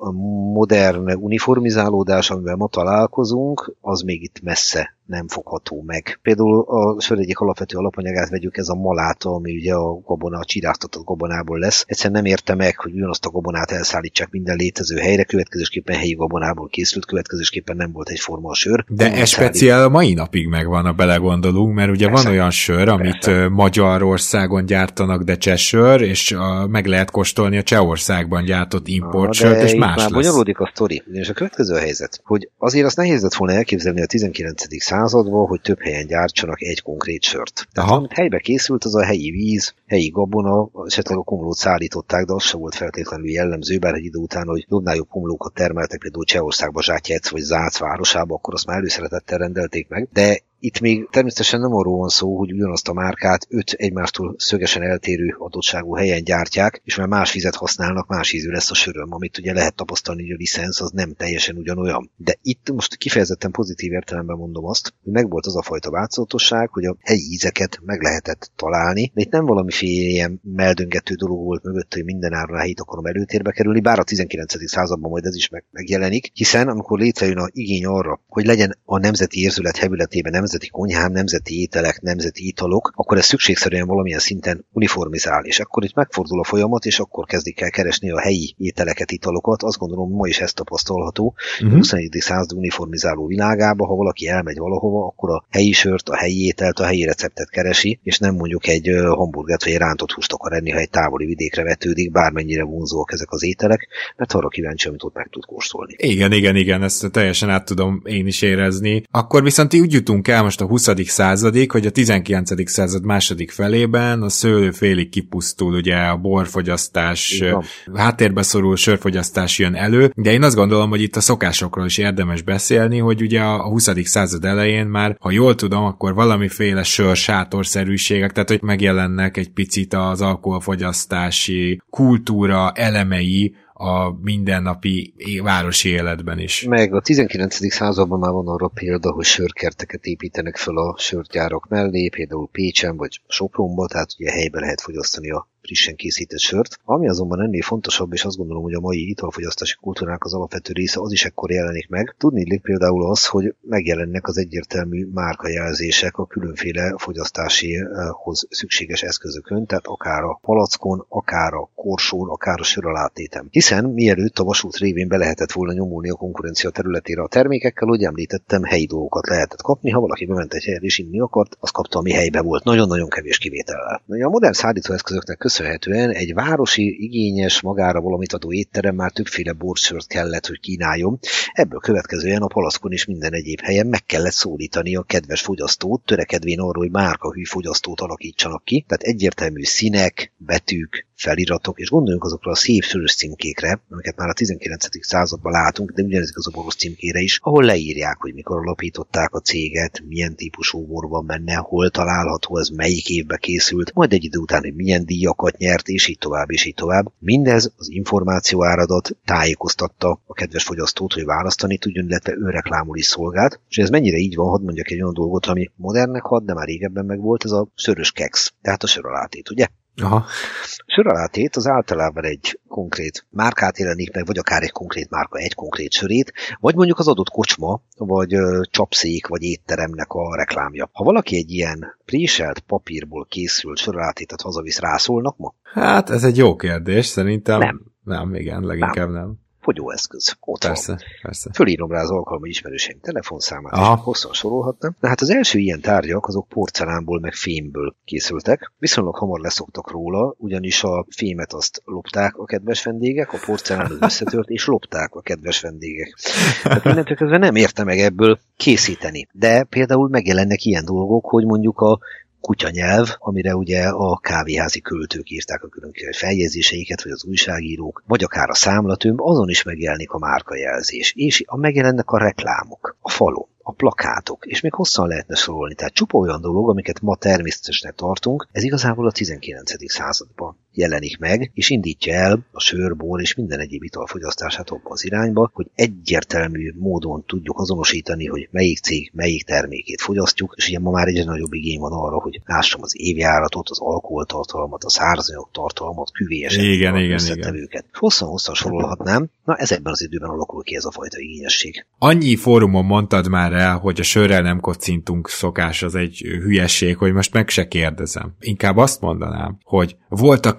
modern uniformizálódás, amivel ma találkozunk, az még itt messze nem fogható meg. Például a sör egyik alapvető alapanyagát vegyük, ez a maláta, ami ugye a gabona, a csiráztatott gabonából lesz. Egyszerűen nem érte meg, hogy ugyanazt a gabonát elszállítsák minden létező helyre, következésképpen helyi gabonából készült, következésképpen nem volt egyforma a sör. De ez speciál a mai napig megvan, a belegondolunk, mert ugye persze, van olyan sör, amit persze. Magyarországon gyártanak, de csesör, és a, meg lehet kóstolni a Csehországban gyártott importsört, és más már lesz. bonyolódik a sztori. És a következő a helyzet, hogy azért azt nehéz lett volna elképzelni a 19 században, hogy több helyen gyártsanak egy konkrét sört. Tehát Aha. amit helybe készült, az a helyi víz, helyi gabona, esetleg a komlót szállították, de az sem volt feltétlenül jellemző, bár egy idő után, hogy jobbnál jobb komlókat termeltek például Csehországba, Zsátyec vagy Zác városába, akkor azt már előszeretettel rendelték meg, de itt még természetesen nem arról van szó, hogy ugyanazt a márkát öt egymástól szögesen eltérő adottságú helyen gyártják, és már más vizet használnak, más ízű lesz a söröm, amit ugye lehet tapasztalni, hogy a licensz az nem teljesen ugyanolyan. De itt most kifejezetten pozitív értelemben mondom azt, hogy megvolt az a fajta változatosság, hogy a helyi ízeket meg lehetett találni, de itt nem valamiféle ilyen meldöngető dolog volt mögött, hogy minden áron a helyit akarom előtérbe kerülni, bár a 19. században majd ez is meg, megjelenik, hiszen amikor létrejön a igény arra, hogy legyen a nemzeti érzület hevületében nemzeti konyhám, nemzeti ételek, nemzeti italok, akkor ez szükségszerűen valamilyen szinten uniformizál, és akkor itt megfordul a folyamat, és akkor kezdik el keresni a helyi ételeket, italokat. Azt gondolom, ma is ez tapasztalható. Uh-huh. A 21. század uniformizáló világába, ha valaki elmegy valahova, akkor a helyi sört, a helyi ételt, a helyi receptet keresi, és nem mondjuk egy hamburgert vagy egy rántott húst akar enni, ha egy távoli vidékre vetődik, bármennyire vonzóak ezek az ételek, mert arra kíváncsi, amit ott meg tud kóstolni. Igen, igen, igen, ezt teljesen át tudom én is érezni. Akkor viszont úgy jutunk el most a 20. századig, hogy a 19. század második felében a szőlő félig kipusztul, ugye a borfogyasztás, háttérbe szorul sörfogyasztás jön elő, de én azt gondolom, hogy itt a szokásokról is érdemes beszélni, hogy ugye a 20. század elején már, ha jól tudom, akkor valamiféle sör sátorszerűségek, tehát hogy megjelennek egy picit az alkoholfogyasztási kultúra elemei, a mindennapi városi életben is. Meg a 19. században már van arra példa, hogy sörkerteket építenek fel a sörgyárak mellé, például Pécsen vagy Sopronban, tehát ugye helyben lehet fogyasztani a frissen készített sört. Ami azonban ennél fontosabb, és azt gondolom, hogy a mai italfogyasztási kultúrának az alapvető része az is ekkor jelenik meg. Tudni illik például az, hogy megjelennek az egyértelmű márkajelzések a különféle fogyasztásihoz szükséges eszközökön, tehát akár a palackon, akár a korsón, akár a sör. Hiszen mielőtt a vasút révén be lehetett volna nyomulni a konkurencia területére a termékekkel, hogy említettem, helyi dolgokat lehetett kapni, ha valaki bement egy helyre és inni akart, az kapta, ami helybe volt. Nagyon-nagyon kevés kivétellel. A modern szállítóeszközöknek köszönhetően egy városi, igényes, magára valamit adó étterem már többféle borsört kellett, hogy kínáljon. Ebből következően a palaszkon is minden egyéb helyen meg kellett szólítani a kedves fogyasztót, törekedvén arra, hogy márkahű fogyasztót alakítsanak ki. Tehát egyértelmű színek, betűk, feliratok, és gondoljunk azokra a szép sörös címkékre, amiket már a 19. században látunk, de ugyanez az a boros címkére is, ahol leírják, hogy mikor alapították a céget, milyen típusú borban menne, hol található, ez melyik évbe készült, majd egy idő után, hogy milyen díjakat nyert, és így tovább, és így tovább. Mindez az információ áradat tájékoztatta a kedves fogyasztót, hogy választani tudjon, illetve önreklámul is szolgált. És ez mennyire így van, hadd mondjak egy olyan dolgot, ami modernnek had, de már régebben meg volt, ez a sörös keks, tehát a söralátét, ugye? Aha. Söralátét az általában egy konkrét márkát jelenik meg, vagy akár egy konkrét márka egy konkrét sörét, vagy mondjuk az adott kocsma, vagy ö, csapszék, vagy étteremnek a reklámja. Ha valaki egy ilyen préselt papírból készült söralatétet hazavisz, rászólnak ma? Hát ez egy jó kérdés, szerintem. Nem. Nem, igen, leginkább nem. nem. Fogyóeszköz. Ott Persze, persze. Fölírom rá az alkalmi ismerőseim telefonszámát, Aha. hosszan sorolhatnám. De hát az első ilyen tárgyak azok porcelánból meg fémből készültek. Viszonylag hamar leszoktak róla, ugyanis a fémet azt lopták a kedves vendégek, a porcelán az összetört, és lopták a kedves vendégek. Tehát innentől kezdve nem érte meg ebből készíteni. De például megjelennek ilyen dolgok, hogy mondjuk a kutyanyelv, amire ugye a kávéházi költők írták a különböző feljegyzéseiket, vagy az újságírók, vagy akár a számlatömb, azon is megjelenik a márkajelzés, és a megjelennek a reklámok, a falon a plakátok, és még hosszan lehetne sorolni. Tehát csupa olyan dolog, amiket ma természetesnek tartunk, ez igazából a 19. században jelenik meg, és indítja el a sör, bor és minden egyéb ital fogyasztását abba az irányba, hogy egyértelmű módon tudjuk azonosítani, hogy melyik cég melyik termékét fogyasztjuk, és ugye ma már egyre nagyobb igény van arra, hogy lássam az évjáratot, az alkoholtartalmat, a szárazanyag tartalmat, küvélyesen Igen, igen, összetevőket. Hosszan-hosszan sorolhatnám, na ezekben az időben alakul ki ez a fajta igényesség. Annyi fórumon mondtad már el, hogy a sörrel nem kocintunk szokás, az egy hülyesség, hogy most meg se kérdezem. Inkább azt mondanám, hogy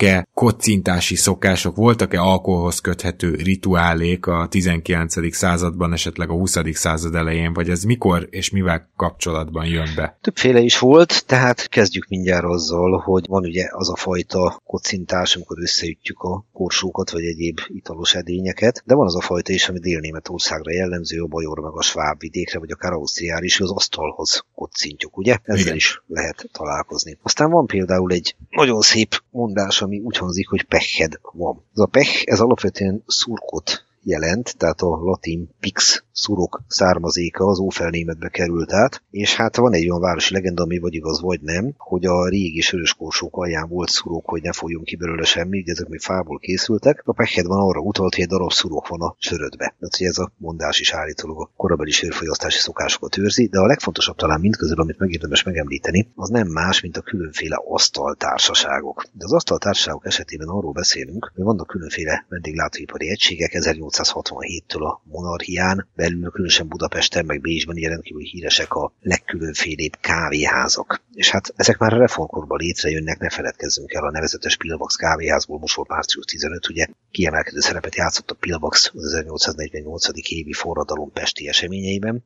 voltak-e kocintási szokások, voltak-e alkoholhoz köthető rituálék a 19. században, esetleg a 20. század elején, vagy ez mikor és mivel kapcsolatban jön be? Többféle is volt, tehát kezdjük mindjárt azzal, hogy van ugye az a fajta kocintás, amikor összeütjük a korsókat, vagy egyéb italos edényeket, de van az a fajta is, ami Dél-Németországra jellemző, a Bajor meg a Sváb vidékre, vagy akár Ausztriára is, az asztalhoz kocintjuk, ugye? Ezzel Igen. is lehet találkozni. Aztán van például egy nagyon szép mondás, ami úgy hangzik, hogy peched van. Ez a pech, ez alapvetően szurkot jelent, tehát a latin pix szurok származéka az ófelnémetbe került át, és hát van egy olyan városi legenda, ami vagy igaz, vagy nem, hogy a régi sörös korsók alján volt szurok, hogy ne folyjon ki belőle semmi, ugye ezek még fából készültek. A pekhed van arra utalt, hogy egy darab szurok van a sörödbe. Tehát, hogy ez a mondás is állítólag a korabeli sörfogyasztási szokásokat őrzi, de a legfontosabb talán mindközül, amit megérdemes megemlíteni, az nem más, mint a különféle asztaltársaságok. De az asztaltársaságok esetében arról beszélünk, hogy vannak különféle vendéglátóipari egységek 1867-től a monarchián, belül különösen Budapesten, meg Bécsben ilyen rendkívül híresek a legkülönfélébb kávéházak. És hát ezek már a reformkorban létrejönnek, ne feledkezzünk el a nevezetes Pilvax kávéházból, most volt március 15, ugye kiemelkedő szerepet játszott a Pilvax az 1848. évi forradalom pesti eseményeiben.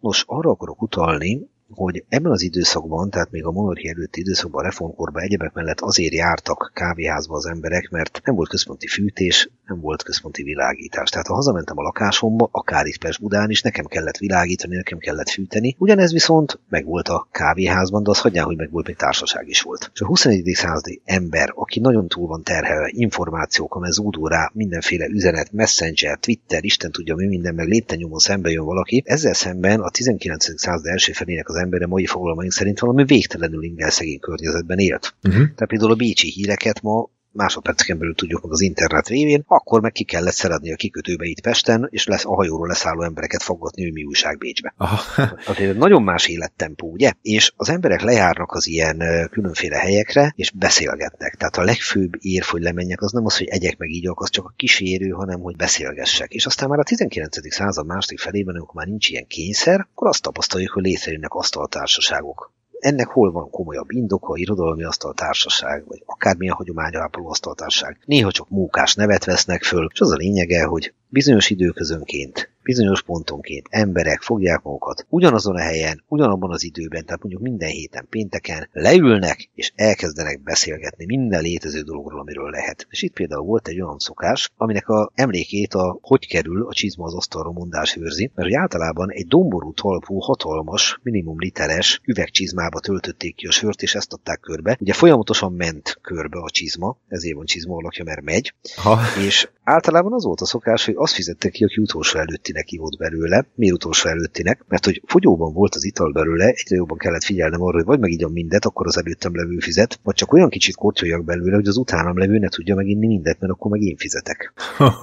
Nos, arra akarok utalni, hogy ebben az időszakban, tehát még a monarchia előtti időszakban, a reformkorban egyebek mellett azért jártak kávéházba az emberek, mert nem volt központi fűtés, nem volt központi világítás. Tehát ha hazamentem a lakásomba, akár itt Pest-Budán is, nekem kellett világítani, nekem kellett fűteni. Ugyanez viszont meg volt a kávéházban, de az hagyján, hogy meg volt, még társaság is volt. És a 21. századi ember, aki nagyon túl van terhelve, információk, amely zúdul rá, mindenféle üzenet, messenger, Twitter, Isten tudja mi minden, meg lépten nyomon szembe jön valaki. Ezzel szemben a 19. század első felének az embere mai fogalmaink szerint valami végtelenül ingel szegény környezetben élt. Uh-huh. Tehát például a bécsi híreket ma másodperceken belül tudjuk meg az internet révén, akkor meg ki kellett szeretni a kikötőbe itt Pesten, és lesz a hajóról leszálló embereket foggatni, hogy mi újság Bécsbe. Aha. Azért nagyon más élettempó, ugye? És az emberek lejárnak az ilyen különféle helyekre, és beszélgetnek. Tehát a legfőbb érv, hogy lemenjek, az nem az, hogy egyek meg így az csak a kísérő, hanem hogy beszélgessek. És aztán már a 19. század második felében, amikor már nincs ilyen kényszer, akkor azt tapasztaljuk, hogy létrejönnek asztaltársaságok ennek hol van komolyabb indoka, irodalmi asztaltársaság, vagy akármilyen hagyományápoló asztaltársaság. Néha csak mókás nevet vesznek föl, és az a lényege, hogy bizonyos időközönként bizonyos pontonként emberek fogják magukat ugyanazon a helyen, ugyanabban az időben, tehát mondjuk minden héten pénteken leülnek, és elkezdenek beszélgetni minden létező dologról, amiről lehet. És itt például volt egy olyan szokás, aminek a emlékét a hogy kerül a csizma az asztalra mondás őrzi, mert hogy általában egy domború talpú, hatalmas, minimum literes üvegcsizmába töltötték ki a sört, és ezt adták körbe. Ugye folyamatosan ment körbe a csizma, ezért van csizma alakja, mert megy, ha. és általában az volt a szokás, hogy azt fizette ki, aki utolsó előttinek ivott belőle. Miért utolsó előttinek? Mert hogy fogyóban volt az ital belőle, egyre jobban kellett figyelnem arra, hogy vagy megígyam mindet, akkor az előttem levő fizet, vagy csak olyan kicsit kortyoljak belőle, hogy az utánam levő ne tudja meginni mindet, mert akkor meg én fizetek.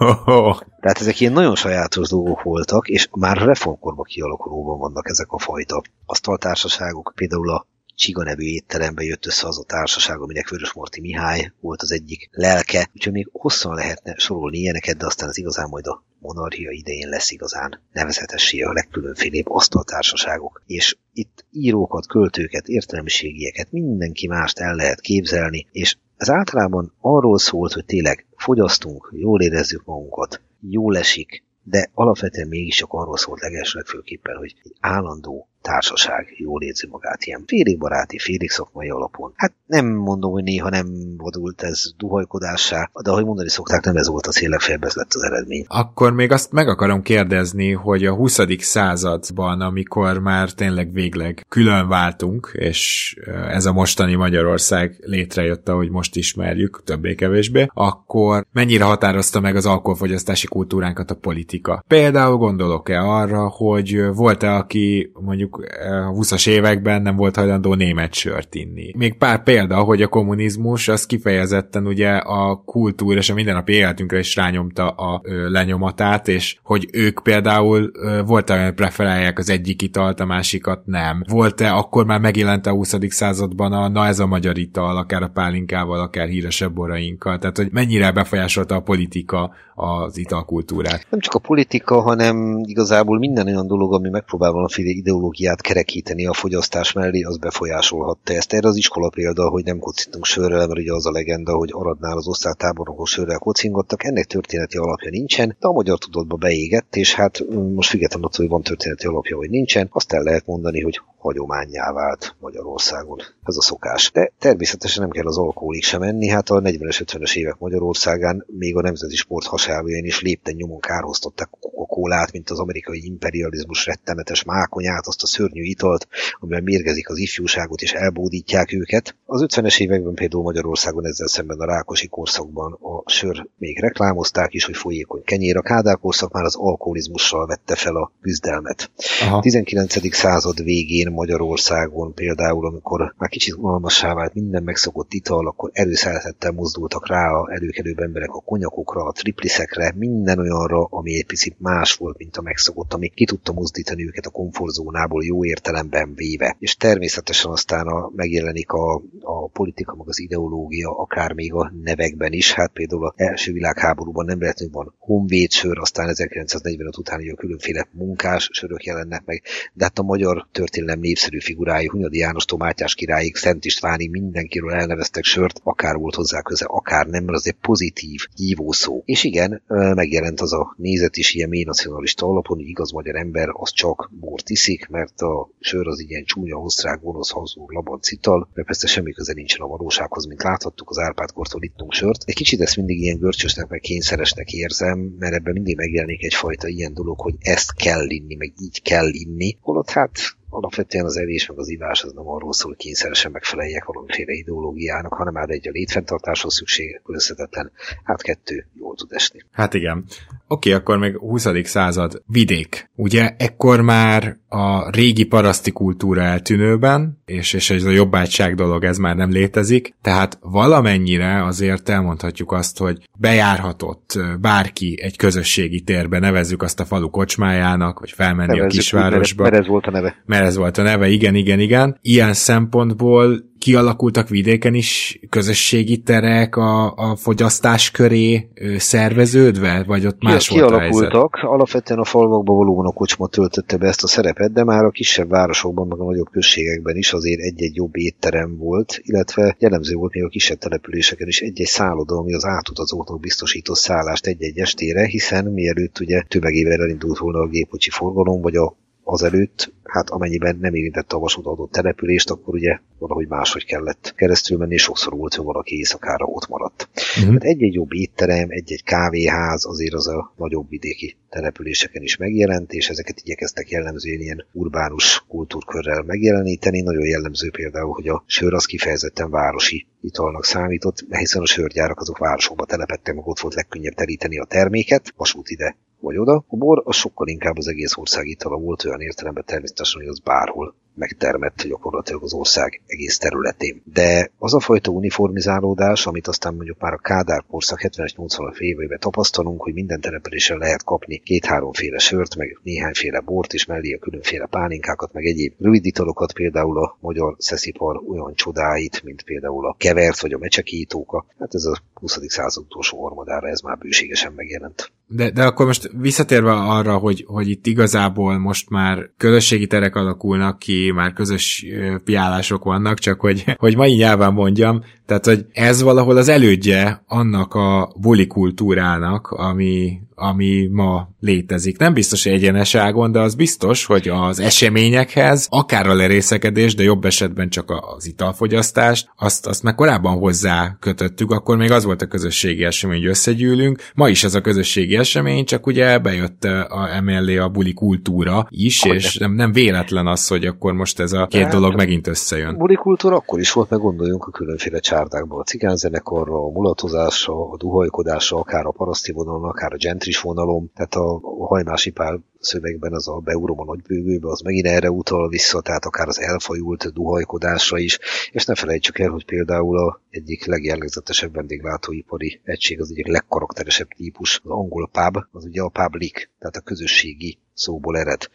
Tehát ezek ilyen nagyon sajátos dolgok voltak, és már reformkorban kialakulóban vannak ezek a fajta asztaltársaságok. Például a Csiga nevű étterembe jött össze az a társaság, aminek Vörös Morti Mihály volt az egyik lelke, úgyhogy még hosszan lehetne sorolni ilyeneket, de aztán az igazán majd a monarchia idején lesz igazán nevezetessé a legkülönfélébb asztaltársaságok. És itt írókat, költőket, értelmiségieket, mindenki mást el lehet képzelni, és ez általában arról szólt, hogy tényleg fogyasztunk, jól érezzük magunkat, jól esik, de alapvetően mégis csak arról szólt legelső legfőképpen, hogy egy állandó társaság jól érzi magát ilyen félig baráti, félig szakmai alapon. Hát nem mondom, hogy néha nem vodult ez duhajkodássá, de ahogy mondani szokták, nem ez volt a cél, legfeljebb ez lett az eredmény. Akkor még azt meg akarom kérdezni, hogy a 20. században, amikor már tényleg végleg külön váltunk, és ez a mostani Magyarország létrejött, ahogy most ismerjük, többé-kevésbé, akkor mennyire határozta meg az alkoholfogyasztási kultúránkat a politika? Például gondolok-e arra, hogy volt-e, aki mondjuk a 20-as években nem volt hajlandó német sört inni. Még pár példa, hogy a kommunizmus az kifejezetten ugye a kultúra és a mindennapi életünkre is rányomta a ö, lenyomatát, és hogy ők például ö, volt olyan preferálják az egyik italt, a másikat nem. Volt-e akkor már megjelent a 20. században a na ez a magyar ital, akár a pálinkával, akár híresebb borainkkal, tehát hogy mennyire befolyásolta a politika az italkultúrát. Nem csak a politika, hanem igazából minden olyan dolog, ami megpróbál valamiféle ideológiát kerekíteni a fogyasztás mellé, az befolyásolhatta ezt. Erre az iskola példa, hogy nem kocintunk sörrel, mert ugye az a legenda, hogy Aradnál az osztálytábornokok sörrel kocingottak. Ennek történeti alapja nincsen, de a magyar tudatba beégett, és hát mm, most függetlenül attól, hogy van történeti alapja, vagy nincsen, azt el lehet mondani, hogy hagyományá vált Magyarországon. Ez a szokás. De természetesen nem kell az alkoholig sem menni, hát a 40-es, 50-es évek Magyarországán még a nemzeti sport hasábján is lépten nyomon kárhoztatták coca mint az amerikai imperializmus rettenetes mákonyát, azt a szörnyű italt, amivel mérgezik az ifjúságot és elbódítják őket. Az 50-es években például Magyarországon ezzel szemben a Rákosi korszakban a sör még reklámozták is, hogy folyékony kenyér. A Kádár korszak már az alkoholizmussal vette fel a küzdelmet. Aha. 19. század végén Magyarországon például, amikor már kicsit unalmassá vált minden megszokott ital, akkor erőszeretettel mozdultak rá a előkelőbb emberek a konyakokra, a tripliszekre, minden olyanra, ami egy picit más volt, mint a megszokott, ami ki tudta mozdítani őket a komfortzónából jó értelemben véve. És természetesen aztán a, megjelenik a, a politika, meg az ideológia, akár még a nevekben is. Hát például az első világháborúban nem lehetünk van honvéd sör, aztán 1945 után a különféle munkás sörök jelennek meg, de hát a magyar történelem népszerű figurái, Hunyadi János, Mátyás királyik, Szent Istváni, mindenkiről elneveztek sört, akár volt hozzá köze, akár nem, mert az egy pozitív hívószó. És igen, megjelent az a nézet is ilyen mély nacionalista alapon, hogy igaz magyar ember az csak bort iszik, mert a sör az ilyen csúnya, osztrák, gonosz, hazug, labanc ital, mert persze semmi köze nincsen a valósághoz, mint láthattuk az Árpád-kortól ittunk sört. Egy kicsit ezt mindig ilyen görcsösnek, meg kényszeresnek érzem, mert ebben mindig megjelenik egyfajta ilyen dolog, hogy ezt kell inni, meg így kell inni, holott hát alapvetően az evés meg az ivás az nem arról szól, hogy kényszeresen megfeleljek valamiféle ideológiának, hanem már egy a létfenntartáshoz szükség összetetlen, hát kettő jól tud esni. Hát igen. Oké, okay, akkor még 20. század vidék. Ugye ekkor már a régi paraszti kultúra eltűnőben, és, és ez a jobbátság dolog, ez már nem létezik, tehát valamennyire azért elmondhatjuk azt, hogy bejárhatott bárki egy közösségi térbe, nevezzük azt a falu kocsmájának, vagy felmenni nevezzük, a kisvárosba. Mert ez volt a neve. Mert ez volt a neve, igen, igen, igen. Ilyen szempontból kialakultak vidéken is közösségi terek a, a fogyasztás köré szerveződve, vagy ott más Ki, volt kialakultak, a alapvetően a falvakban valóban a kocsma töltötte be ezt a szerepet, de már a kisebb városokban, meg a nagyobb községekben is azért egy-egy jobb étterem volt, illetve jellemző volt még a kisebb településeken is egy-egy szálloda, ami az átutazóknak biztosított szállást egy-egy estére, hiszen mielőtt ugye tömegével elindult volna a gépkocsi forgalom, vagy a azelőtt, hát amennyiben nem érintette a vasút adott települést, akkor ugye valahogy máshogy kellett keresztül menni, és sokszor volt, hogy valaki éjszakára ott maradt. Uh-huh. Hát egy-egy jobb étterem, egy-egy kávéház azért az a nagyobb vidéki településeken is megjelent, és ezeket igyekeztek jellemzően ilyen urbánus kultúrkörrel megjeleníteni. Nagyon jellemző például, hogy a sör az kifejezetten városi italnak számított, hiszen a sörgyárak azok városokba telepettek, meg ott volt legkönnyebb teríteni a terméket, vasút ide vagy oda. A bor az sokkal inkább az egész ország itala volt olyan értelemben természetesen, hogy az bárhol megtermett gyakorlatilag az ország egész területén. De az a fajta uniformizálódás, amit aztán mondjuk már a Kádár korszak 70-80 éveiben tapasztalunk, hogy minden településen lehet kapni két-háromféle sört, meg néhányféle bort, és mellé a különféle pálinkákat, meg egyéb rövid italokat, például a magyar szeszipar olyan csodáit, mint például a kevert vagy a mecsekítóka. Hát ez a 20. század utolsó harmadára ez már bőségesen megjelent. De, de akkor most visszatérve arra, hogy, hogy itt igazából most már közösségi terek alakulnak ki, már közös piálások vannak, csak hogy, hogy mai nyelven mondjam, tehát, hogy ez valahol az elődje annak a buli kultúrának, ami, ami ma létezik. Nem biztos, hogy egyeneságon, de az biztos, hogy az eseményekhez, akár a lerészekedés, de jobb esetben csak az italfogyasztást, azt, azt már korábban hozzá kötöttük, akkor még az volt a közösségi esemény, hogy összegyűlünk. Ma is ez a közösségi esemény, csak ugye bejött a, emellé a buli kultúra is, hogy és nem, nem véletlen az, hogy akkor most ez a két hát, dolog megint összejön. Buli kultúra akkor is volt, meg gondoljunk a különféle csárdákban, a cigánzenekarra, a mulatozásra, a duhajkodásra, akár a paraszti vonalon, akár a gentris vonalon, tehát a, hajmási pál szövegben az a beurom a nagybőgőbe, az megint erre utal vissza, tehát akár az elfajult duhajkodásra is, és ne felejtsük el, hogy például a egyik legjellegzetesebb vendéglátóipari egység, az egyik legkarakteresebb típus, az angol pub, az ugye a public, tehát a közösségi szóból ered.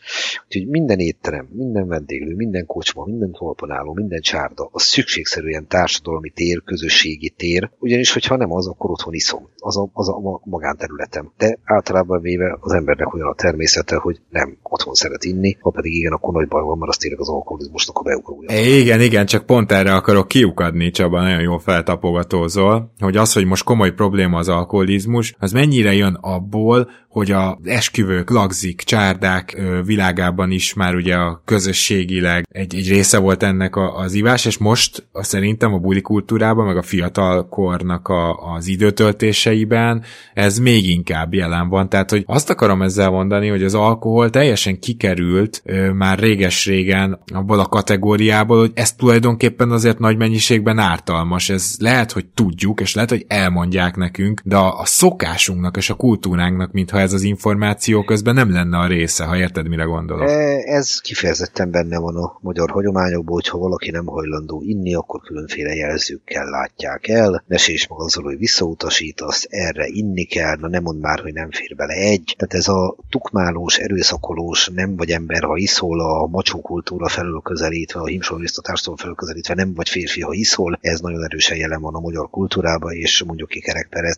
Úgyhogy minden étterem, minden vendéglő, minden kocsma, minden tolponáló, minden csárda, az szükségszerűen társadalmi tér, közösségi tér, ugyanis, hogyha nem az, akkor otthon iszom. Az a, az a magánterületem. De általában véve az embernek olyan a természete, hogy nem otthon szeret inni, ha pedig igen, akkor nagy baj van, mert az tényleg az alkoholizmusnak a beugrója. Igen, igen, csak pont erre akarok kiukadni, Csaba, nagyon jól feltapogatózol, hogy az, hogy most komoly probléma az alkoholizmus, az mennyire jön abból, hogy a esküvők, lagzik, csárdák világában is már ugye a közösségileg egy, egy része volt ennek a, az ivás, és most a, szerintem a buli kultúrában, meg a fiatal kornak a, az időtöltéseiben ez még inkább jelen van. Tehát, hogy azt akarom ezzel mondani, hogy az alkohol teljesen kikerült ö, már réges-régen abból a kategóriából, hogy ez tulajdonképpen azért nagy mennyiségben ártalmas. Ez lehet, hogy tudjuk, és lehet, hogy elmondják nekünk, de a, a szokásunknak és a kultúránknak, mintha ez az információ közben nem lenne a része, ha érted, mire gondolok. E, ez kifejezetten benne van a magyar hagyományokból, hogy ha valaki nem hajlandó inni, akkor különféle jelzőkkel látják el. Mesés meg azzal, hogy visszautasítasz, erre inni kell, na nem mond már, hogy nem fér bele egy. Tehát ez a tukmálós, erőszakolós, nem vagy ember, ha iszol, a macsó kultúra felől közelítve, a himsororiztatástól felől közelítve, nem vagy férfi, ha iszol, ez nagyon erősen jelen van a magyar kultúrában, és mondjuk ki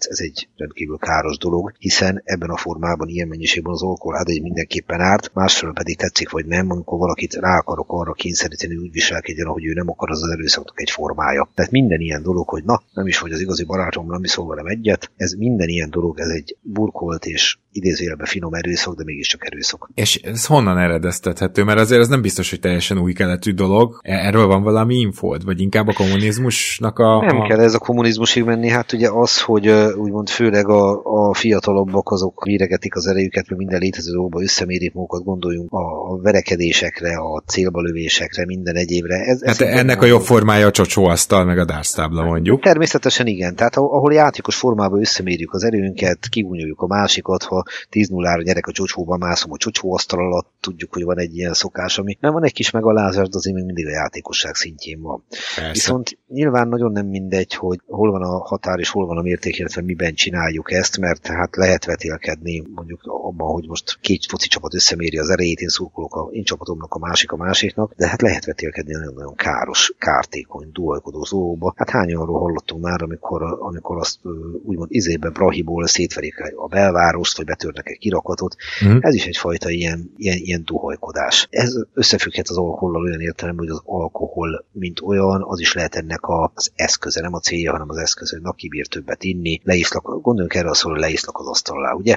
ez egy rendkívül káros dolog, hiszen ebben a formában, ilyen mennyiségben az alkohol hát egy mindenképpen árt, másfelől pedig tetszik vagy nem, amikor valakit rá akarok arra kényszeríteni, úgy viselkedjen, ahogy ő nem akar, az az erőszaknak egy formája. Tehát minden ilyen dolog, hogy na, nem is vagy az igazi barátom, nem iszol velem egyet, ez minden ilyen dolog, ez egy burkolt és idézőjelben finom erőszak, de mégiscsak erőszak. És ez honnan eredeztethető? Mert azért ez nem biztos, hogy teljesen új keletű dolog. E- erről van valami infód? Vagy inkább a kommunizmusnak a... Nem a... kell ez a kommunizmusig menni, hát ugye az, hogy úgymond főleg a, a fiatalabbak azok méregetik az erejüket, mert minden létező dolgokba összemérik magukat, gondoljunk a, a verekedésekre, a célba lövésekre, minden egyébre. Ez, hát ez ennek a jobb formája a csocsóasztal, meg a dársztábla mondjuk. Természetesen igen, tehát ahol játékos formában összemérjük az erőnket, kigúnyoljuk a másikat, ha a 10-0-ra nyerek a csocsóban, mászom a csocsó asztal alatt, tudjuk, hogy van egy ilyen szokás, ami nem van egy kis megalázás, de azért még mindig a játékosság szintjén van. Persze. Viszont nyilván nagyon nem mindegy, hogy hol van a határ és hol van a mérték, illetve miben csináljuk ezt, mert hát lehet vetélkedni mondjuk abban, hogy most két foci csapat összeméri az erejét, én szurkolok a én csapatomnak, a másik a másiknak, de hát lehet vetélkedni nagyon-nagyon káros, kártékony, duhajkodó szóba. Hát hányanról hallottunk már, amikor, amikor azt úgymond izébe Brahiból szétverik a belvárost, vagy betörnek egy kirakatot. Mm. Ez is egyfajta ilyen, ilyen, ilyen duhajkodás. Ez összefügghet az alkohollal olyan értelem, hogy az alkohol, mint olyan, az is lehet ennek az eszköze, nem a célja, hanem az eszköze, hogy na kibír többet inni, leiszlak, gondoljunk erre a szóra, leiszlak az asztal alá, ugye?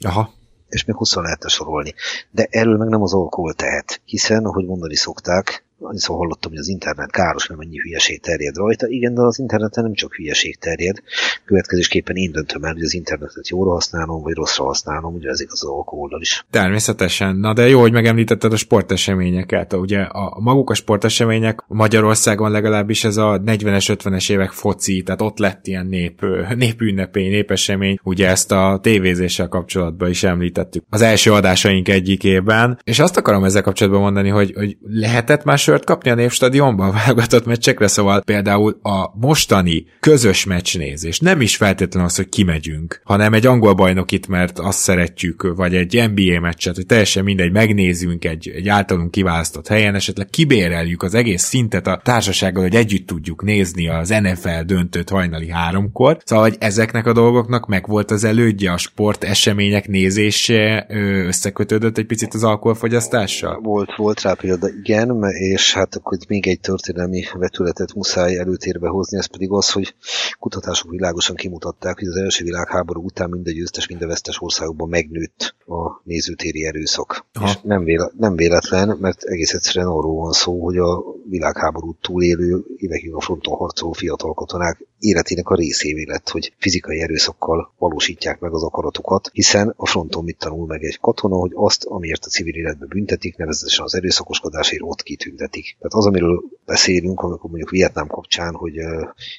Aha és még 20 lehetne sorolni. De erről meg nem az alkohol tehet, hiszen, ahogy mondani szokták, annyiszor hallottam, hogy az internet káros, mert mennyi hülyeség terjed rajta. Igen, de az interneten nem csak hülyeség terjed. Következésképpen én döntöm el, hogy az internetet jóra használom, vagy rosszra használom, ugye ez igaz az alkohollal is. Természetesen. Na de jó, hogy megemlítetted a sporteseményeket. Ugye a, maguk a sportesemények Magyarországon legalábbis ez a 40-es, 50-es évek foci, tehát ott lett ilyen nép, népünnepény, népesemény. Ugye ezt a tévézéssel kapcsolatban is említettük az első adásaink egyikében. És azt akarom ezzel kapcsolatban mondani, hogy, hogy lehetett más sört kapni a Névstadionban válogatott meccsekre, szóval például a mostani közös meccsnézés nem is feltétlenül az, hogy kimegyünk, hanem egy angol bajnokit, mert azt szeretjük, vagy egy NBA meccset, hogy teljesen mindegy, megnézzünk egy, egy általunk kiválasztott helyen, esetleg kibéreljük az egész szintet a társasággal, hogy együtt tudjuk nézni az NFL döntőt hajnali háromkor. Szóval, hogy ezeknek a dolgoknak meg volt az elődje, a sport események nézése összekötődött egy picit az alkoholfogyasztással? Volt, volt rá példa, igen, és és hát akkor még egy történelmi vetületet muszáj előtérbe hozni, ez pedig az, hogy kutatások világosan kimutatták, hogy az első világháború után mind a győztes, mind a vesztes országokban megnőtt a nézőtéri erőszak. Aha. És nem, véle, nem véletlen, mert egész egyszerűen arról van szó, hogy a világháborút túlélő, évekig a fronton harcoló fiatal katonák életének a részévé lett, hogy fizikai erőszakkal valósítják meg az akaratukat, hiszen a fronton mit tanul meg egy katona, hogy azt, amiért a civil életbe büntetik, nevezetesen az erőszakoskodásért ott kitüntetik. Tehát az, amiről beszélünk, amikor mondjuk Vietnám kapcsán, hogy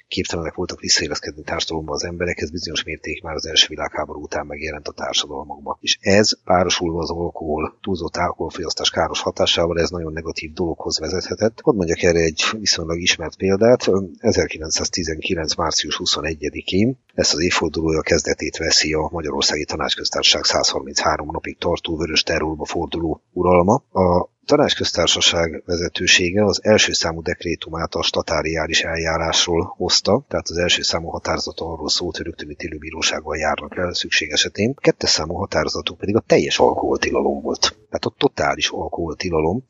képtelenek voltak visszaéleszkedni társadalomba az emberek, ez bizonyos mérték már az első világháború után megjelent a társadalmakban. És ez párosulva az alkohol, túlzott alkoholfogyasztás káros hatásával, ez nagyon negatív dologhoz vezethetett. Hadd mondjak erre egy viszonylag ismert példát. 1919. március 21-én ezt az évfordulója kezdetét veszi a Magyarországi Tanácsköztársaság 133 napig tartó vörös terrorba forduló uralma. A tanácsköztársaság vezetősége az első számú dekrétumát a statáriális eljárásról hozta, tehát az első számú határozata arról szólt, hogy rögtön ítélőbírósággal járnak el szükség esetén. Kettes számú határozatuk pedig a teljes alkoholtilalom volt. Tehát a totális alkoholtilalom,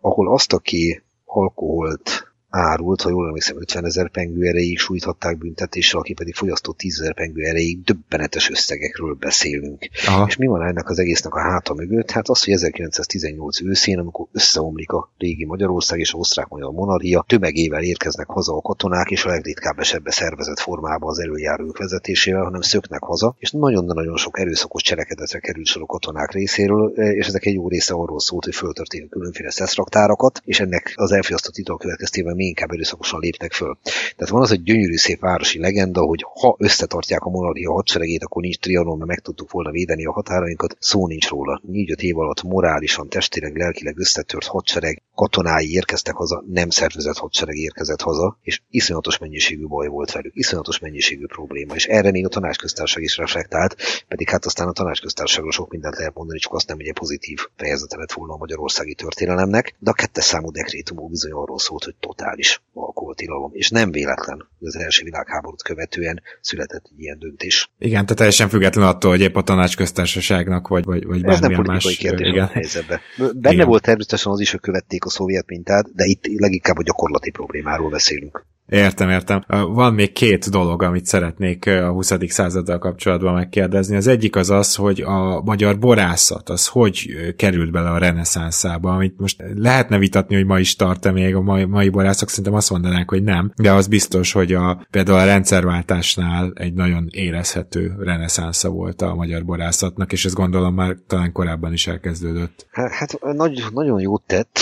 ahol azt, aki alkoholt árult, ha jól emlékszem, 50 ezer pengő erejéig sújthatták büntetéssel, aki pedig fogyasztott 10 ezer pengő erejéig döbbenetes összegekről beszélünk. Aha. És mi van ennek az egésznek a háta mögött? Hát az, hogy 1918 őszén, amikor összeomlik a régi Magyarország és a osztrák-magyar monarchia, tömegével érkeznek haza a katonák, és a legritkább esetben szervezett formában az előjárók vezetésével, hanem szöknek haza, és nagyon-nagyon sok erőszakos cselekedetre került sor a katonák részéről, és ezek egy jó része arról szólt, hogy föltörténnek különféle szeszraktárakat, és ennek az elfogyasztott ital következtében mi inkább erőszakosan léptek föl. Tehát van az egy gyönyörű szép városi legenda, hogy ha összetartják a monarchia hadseregét, akkor nincs trianon, mert meg tudtuk volna védeni a határainkat, szó nincs róla. Négy-öt év alatt morálisan, testileg, lelkileg összetört hadsereg, katonái érkeztek haza, nem szervezett hadsereg érkezett haza, és iszonyatos mennyiségű baj volt velük, iszonyatos mennyiségű probléma, és erre még a tanácsköztársaság is reflektált, pedig hát aztán a tanácsköztársaságról sok mindent lehet mondani, csak azt nem, hogy egy pozitív fejezete lett volna a magyarországi történelemnek, de a kettes számú dekrétumok bizony arról szólt, hogy totál totális alkoholtilalom, és nem véletlen, hogy az első világháborút követően született egy ilyen döntés. Igen, tehát teljesen független attól, hogy épp a tanácsköztársaságnak, vagy, vagy, vagy Ez nem más... kérdés igen. a helyzetben. Benne igen. volt természetesen az is, hogy követték a szovjet mintát, de itt leginkább a gyakorlati problémáról beszélünk. Értem, értem. Van még két dolog, amit szeretnék a 20. századdal kapcsolatban megkérdezni. Az egyik az az, hogy a magyar borászat az hogy került bele a reneszánszába, amit most lehetne vitatni, hogy ma is tart-e még a mai, mai borászok, szerintem azt mondanák, hogy nem, de az biztos, hogy a, például a rendszerváltásnál egy nagyon érezhető reneszánsza volt a magyar borászatnak, és ezt gondolom már talán korábban is elkezdődött. Hát nagy, nagyon jót tett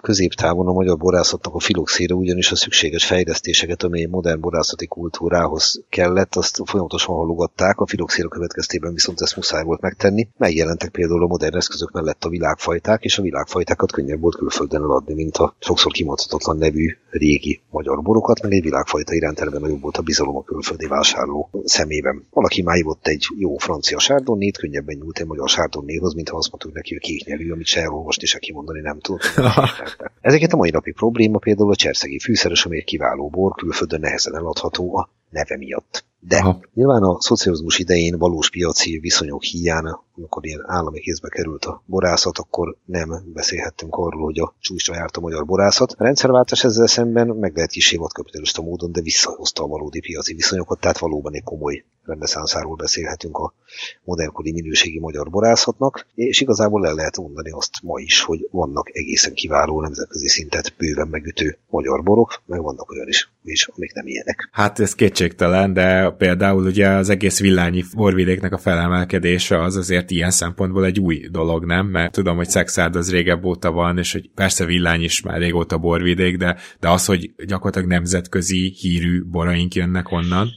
középtávon a magyar borászatnak a filoxére, ugyanis a szükséges fej fejlesztéseket, ami egy modern borászati kultúrához kellett, azt folyamatosan halogatták, a filoxéra következtében viszont ezt muszáj volt megtenni. Megjelentek például a modern eszközök mellett a világfajták, és a világfajtákat könnyebb volt külföldön eladni, mint a sokszor kimondhatatlan nevű régi magyar borokat, meg egy világfajta iránt eleve nagyobb volt a bizalom a külföldi vásárló szemében. Valaki májvott egy jó francia sárdonnét, könnyebben nyúlt egy magyar sárdonnéhoz, mint ha azt mondtuk neki, hogy kéknyelű, amit se elolvast és se kimondani nem tud. Ezeket a mai napi probléma például a cserszegi fűszeres, ami egy kiváló bor, külföldön nehezen eladható. a neve miatt. De Aha. nyilván a szocializmus idején valós piaci viszonyok hiánya, amikor ilyen állami kézbe került a borászat, akkor nem beszélhettünk arról, hogy a csúcsra járt a magyar borászat. A rendszerváltás ezzel szemben meg lehet kisé kapitalista módon, de visszahozta a valódi piaci viszonyokat, tehát valóban egy komoly rendeszánszáról beszélhetünk a modernkori minőségi magyar borászatnak, és igazából el lehet mondani azt ma is, hogy vannak egészen kiváló nemzetközi szintet bőven megütő magyar borok, meg vannak olyan is, és amik nem ilyenek. Hát ez kétségtelen, de például ugye az egész villányi borvidéknek a felemelkedése az azért ilyen szempontból egy új dolog, nem? Mert tudom, hogy Szexárd az régebb óta van, és hogy persze villány is már régóta borvidék, de, de az, hogy gyakorlatilag nemzetközi hírű boraink jönnek onnan.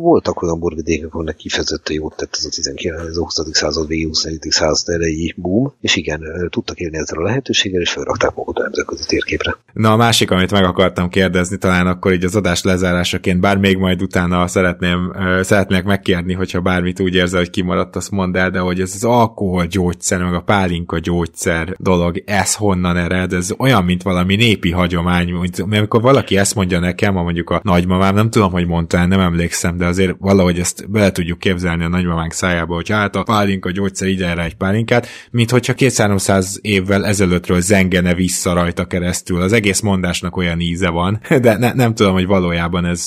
Voltak olyan borvidékek, ahol kifejezetten jót tett ez a 19. 20. század végi 21. század elejé boom, és igen, tudtak élni ezzel a lehetőséggel, és felrakták magukat a nemzetközi térképre. Na a másik, amit meg akartam kérdezni, talán akkor így az adás lezárásaként, bár még majd utána szeretném, szeretnék megkérni, hogyha bármit úgy érzel, hogy kimaradt, azt mondd el, de hogy ez az alkohol gyógyszer, meg a pálinka gyógyszer dolog, ez honnan ered, ez olyan, mint valami népi hagyomány, mint amikor valaki ezt mondja nekem, ha mondjuk a nagymamám, nem tudom, hogy mondta el, nem emlékszem, de azért valahogy ezt bele tudjuk képzelni a nagymamánk szájába, hogy hát a pálinka gyógyszer ide erre egy pálinkát, mint hogyha 200 évvel ezelőttről zengene vissza rajta keresztül. Az egész mondásnak olyan íze van, de ne, nem tudom, hogy valójában ez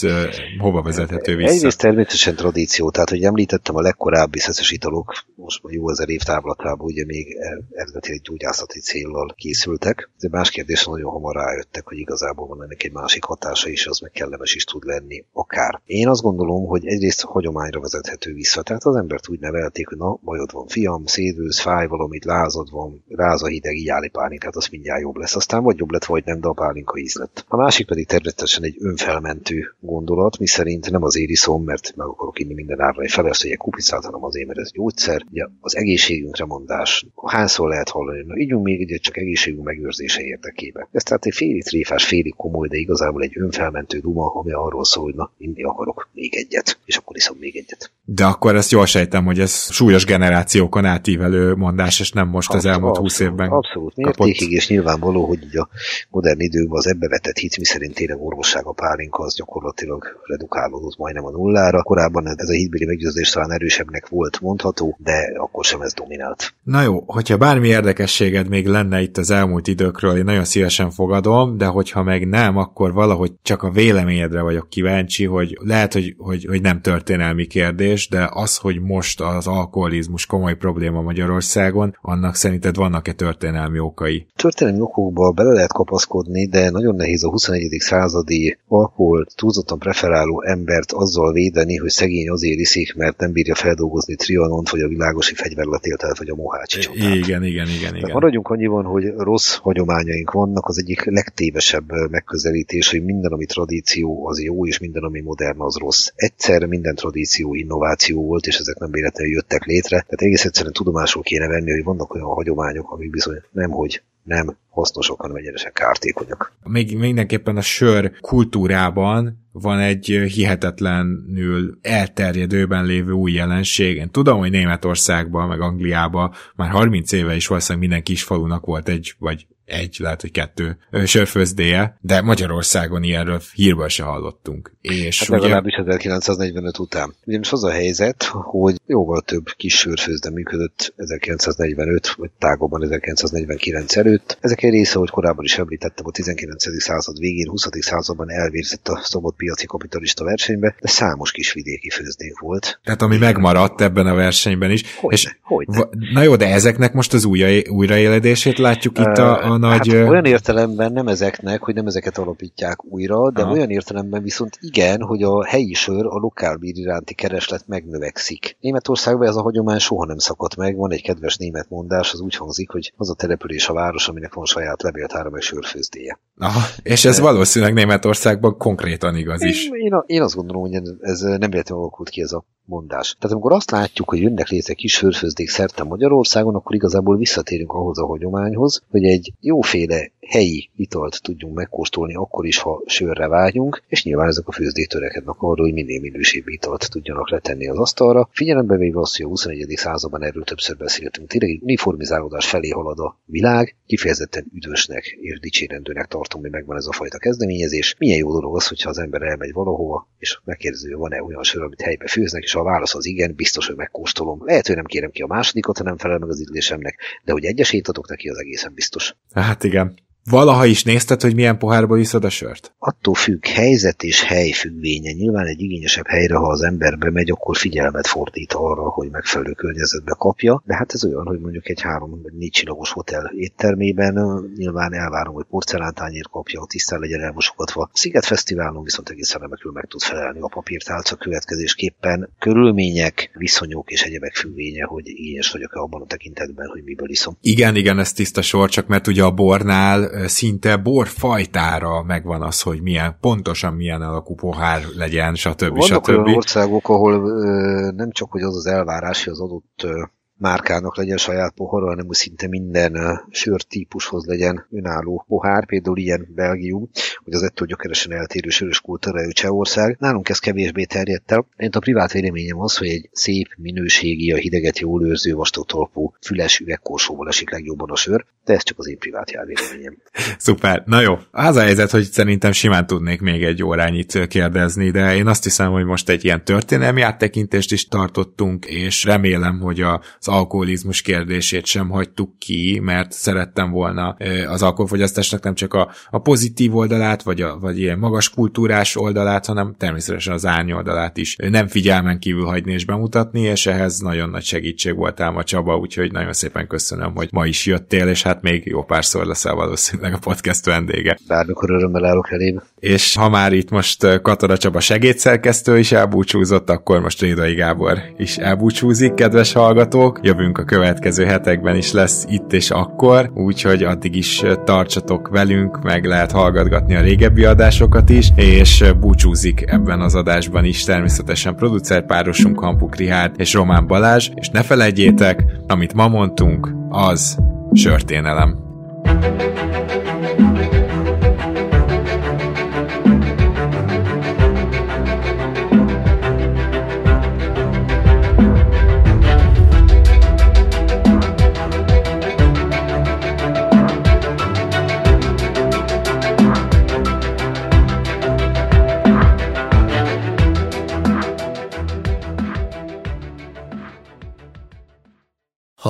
hova vezethető vissza. Egyrészt természetesen tradíció, tehát hogy említettem a legkorábbi szeszes italok, most már jó ezer év távlatában ugye még eredetileg gyógyászati céllal készültek, de más kérdés nagyon hamar rájöttek, hogy igazából van ennek egy másik hatása is, az meg kellemes is tud lenni, akár. Én azt gondolom, hogy egyrészt hagyományra vezethető vissza, tehát az embert úgy nevelték, hogy na, bajod van fiam, szédülsz, fáj valamit, lázad van, ráz a hideg, így áll pálinkát, az mindjárt jobb lesz. Aztán vagy jobb lett, vagy nem, de a pálinka íz lett. A másik pedig természetesen egy önfelmentő gondolat, miszerint nem azért iszom, mert meg akarok inni minden árra egy felesz, egy kupicát, hanem azért, mert ez gyógyszer. Ugye az egészségünkre mondás, hányszor lehet hallani, na ígyunk még egyet csak egészségünk megőrzése érdekében. Ez tehát egy félig tréfás, félig komoly, de igazából egy önfelmentő duma, ami arról szól, hogy na, inni akarok még egyet, és akkor iszom még egyet. De akkor ezt jól sejtem, hogy ez súlyos generációkon átívelő mondás, és nem most az elmúlt húsz évben Abszolút mértékig, és nyilvánvaló, hogy így a modern időkben az ebbe vetett hit, miszerint tényleg orvosság a pálinka, az gyakorlatilag redukálódott majdnem a nullára. Korábban ez a hitbéli meggyőzés talán erősebbnek volt mondható, de akkor sem ez dominált. Na jó, hogyha bármi érdekességed még lenne itt az elmúlt időkről, én nagyon szívesen fogadom, de hogyha meg nem, akkor valahogy csak a véleményedre vagyok kíváncsi, hogy lehet, hogy, hogy, hogy nem történelmi kérdés, de az, hogy most az alkoholizmus komoly probléma Magyarországon, annak szerinted vannak-e történelmi okai? Történelmi okokba bele lehet kapaszkodni, de nagyon nehéz a 21. századi alkohol túlzottan preferáló embert azzal védeni, hogy szegény azért iszik, mert nem bírja feldolgozni trianont, vagy a világosi fegyverletélt vagy a mohácsi csatát. Igen, igen, igen. igen. maradjunk annyiban, hogy rossz hagyományaink vannak, az egyik legtévesebb megközelítés, hogy minden, ami tradíció, az jó, és minden, ami modern, az rossz. Egyszerre minden tradíció innováció volt, és ezek nem véletlenül jöttek létre. Tehát egész egyszerűen tudomásul kéne venni, hogy vannak olyan hagyományok, amik bizony nem, hogy nem hasznosok, hanem egyenesen kártékonyak. Még mindenképpen a sör kultúrában van egy hihetetlenül elterjedőben lévő új jelenség. Én tudom, hogy Németországban, meg Angliában már 30 éve is valószínűleg minden kis falunak volt egy, vagy egy, lehet, hogy kettő sörfőzdéje, de Magyarországon ilyenről hírben se hallottunk. És hát ugye... legalábbis 1945 után. Ugye most az a helyzet, hogy jóval több kis sörfőzde működött 1945, vagy tágóban 1949 előtt. Ezek egy része, hogy korábban is említettem, a 19. század végén, 20. században elvérzett a szabad piaci kapitalista versenybe, de számos kis vidéki főzdék volt. Tehát ami megmaradt ebben a versenyben is. Hogyne, és hogyne. Na jó, de ezeknek most az újra, újraéledését látjuk itt a, a nagy... Hát olyan értelemben nem ezeknek, hogy nem ezeket alapítják újra, de Aha. olyan értelemben viszont igen, hogy a helyi sör, a lokálbír iránti kereslet megnövekszik. Németországban ez a hagyomány soha nem szakadt meg, van egy kedves német mondás, az úgy hangzik, hogy az a település a város, aminek van saját levéltára meg sörfőzdéje. Aha, és ez De... valószínűleg Németországban konkrétan igaz is. Én, én, én azt gondolom, hogy ez nem véletlenül alakult ki ez a mondás. Tehát amikor azt látjuk, hogy jönnek létre kis fölfőzdék szerte Magyarországon, akkor igazából visszatérünk ahhoz a hagyományhoz, hogy egy jóféle helyi italt tudjunk megkóstolni akkor is, ha sörre vágyunk, és nyilván ezek a főzdék törekednek arra, hogy minél minősébb italt tudjanak letenni az asztalra. Figyelembe véve azt, hogy a 21. században erről többször beszéltünk, tényleg uniformizálódás felé halad a világ, kifejezetten üdvösnek és dicsérendőnek tartom, hogy megvan ez a fajta kezdeményezés. Milyen jó dolog az, hogyha az ember elmegy valahova, és megkérdezi, van-e olyan sör, amit helybe főznek, és a válasz az igen, biztos, hogy megkóstolom. Lehet, hogy nem kérem ki a másodikat, ha nem felel meg az ízlésemnek, de hogy egyesét adok neki, az egészen biztos. Hát igen. Valaha is nézted, hogy milyen pohárba iszod a sört? Attól függ, helyzet és hely függvénye. Nyilván egy igényesebb helyre, ha az ember bemegy, akkor figyelmet fordít arra, hogy megfelelő környezetbe kapja. De hát ez olyan, hogy mondjuk egy három vagy négy csillagos hotel éttermében nyilván elvárom, hogy porcelántányért kapja, tisztán legyen elmosogatva. Sziget Fesztiválon viszont egészen remekül meg tud felelni a papírtálca következésképpen. Körülmények, viszonyok és egyebek függvénye, hogy igényes vagyok-e abban a tekintetben, hogy miből iszom. Igen, igen, ez tiszta sor, csak mert ugye a bornál szinte borfajtára megvan az, hogy milyen, pontosan milyen alakú pohár legyen, stb. Vannak stb. olyan országok, ahol nem csak, hogy az az elvárás, hogy az adott márkának legyen saját pohara, hanem hogy szinte minden sörtípushoz legyen önálló pohár, például ilyen Belgium, hogy az ettől gyökeresen eltérő sörös kultúrájú Csehország. Nálunk ez kevésbé terjedt el. Én a privát véleményem az, hogy egy szép, minőségi, a hideget jól őrző, vastag talpú, füles üvegkorsóval esik legjobban a sör, de ez csak az én privát járvéleményem. Szuper. Na jó, az a helyzet, hogy szerintem simán tudnék még egy órányit kérdezni, de én azt hiszem, hogy most egy ilyen történelmi áttekintést is tartottunk, és remélem, hogy az alkoholizmus kérdését sem hagytuk ki, mert szerettem volna az alkoholfogyasztásnak nem csak a, a pozitív oldalát, vagy, a, vagy ilyen magas kultúrás oldalát, hanem természetesen az árnyoldalát is nem figyelmen kívül hagyni és bemutatni, és ehhez nagyon nagy segítség voltál ma Csaba, úgyhogy nagyon szépen köszönöm, hogy ma is jöttél, és hát még jó párszor leszel valószínűleg a podcast vendége. Bármikor örömmel állok elébe. És ha már itt most Katara Csaba segédszerkesztő is elbúcsúzott, akkor most Rédai Gábor is elbúcsúzik, kedves hallgatók jövünk a következő hetekben is lesz itt és akkor, úgyhogy addig is tartsatok velünk, meg lehet hallgatgatni a régebbi adásokat is, és búcsúzik ebben az adásban is természetesen producerpárosunk Hampuk Rihárd és Román Balázs, és ne felejtjétek, amit ma mondtunk, az sörténelem. thank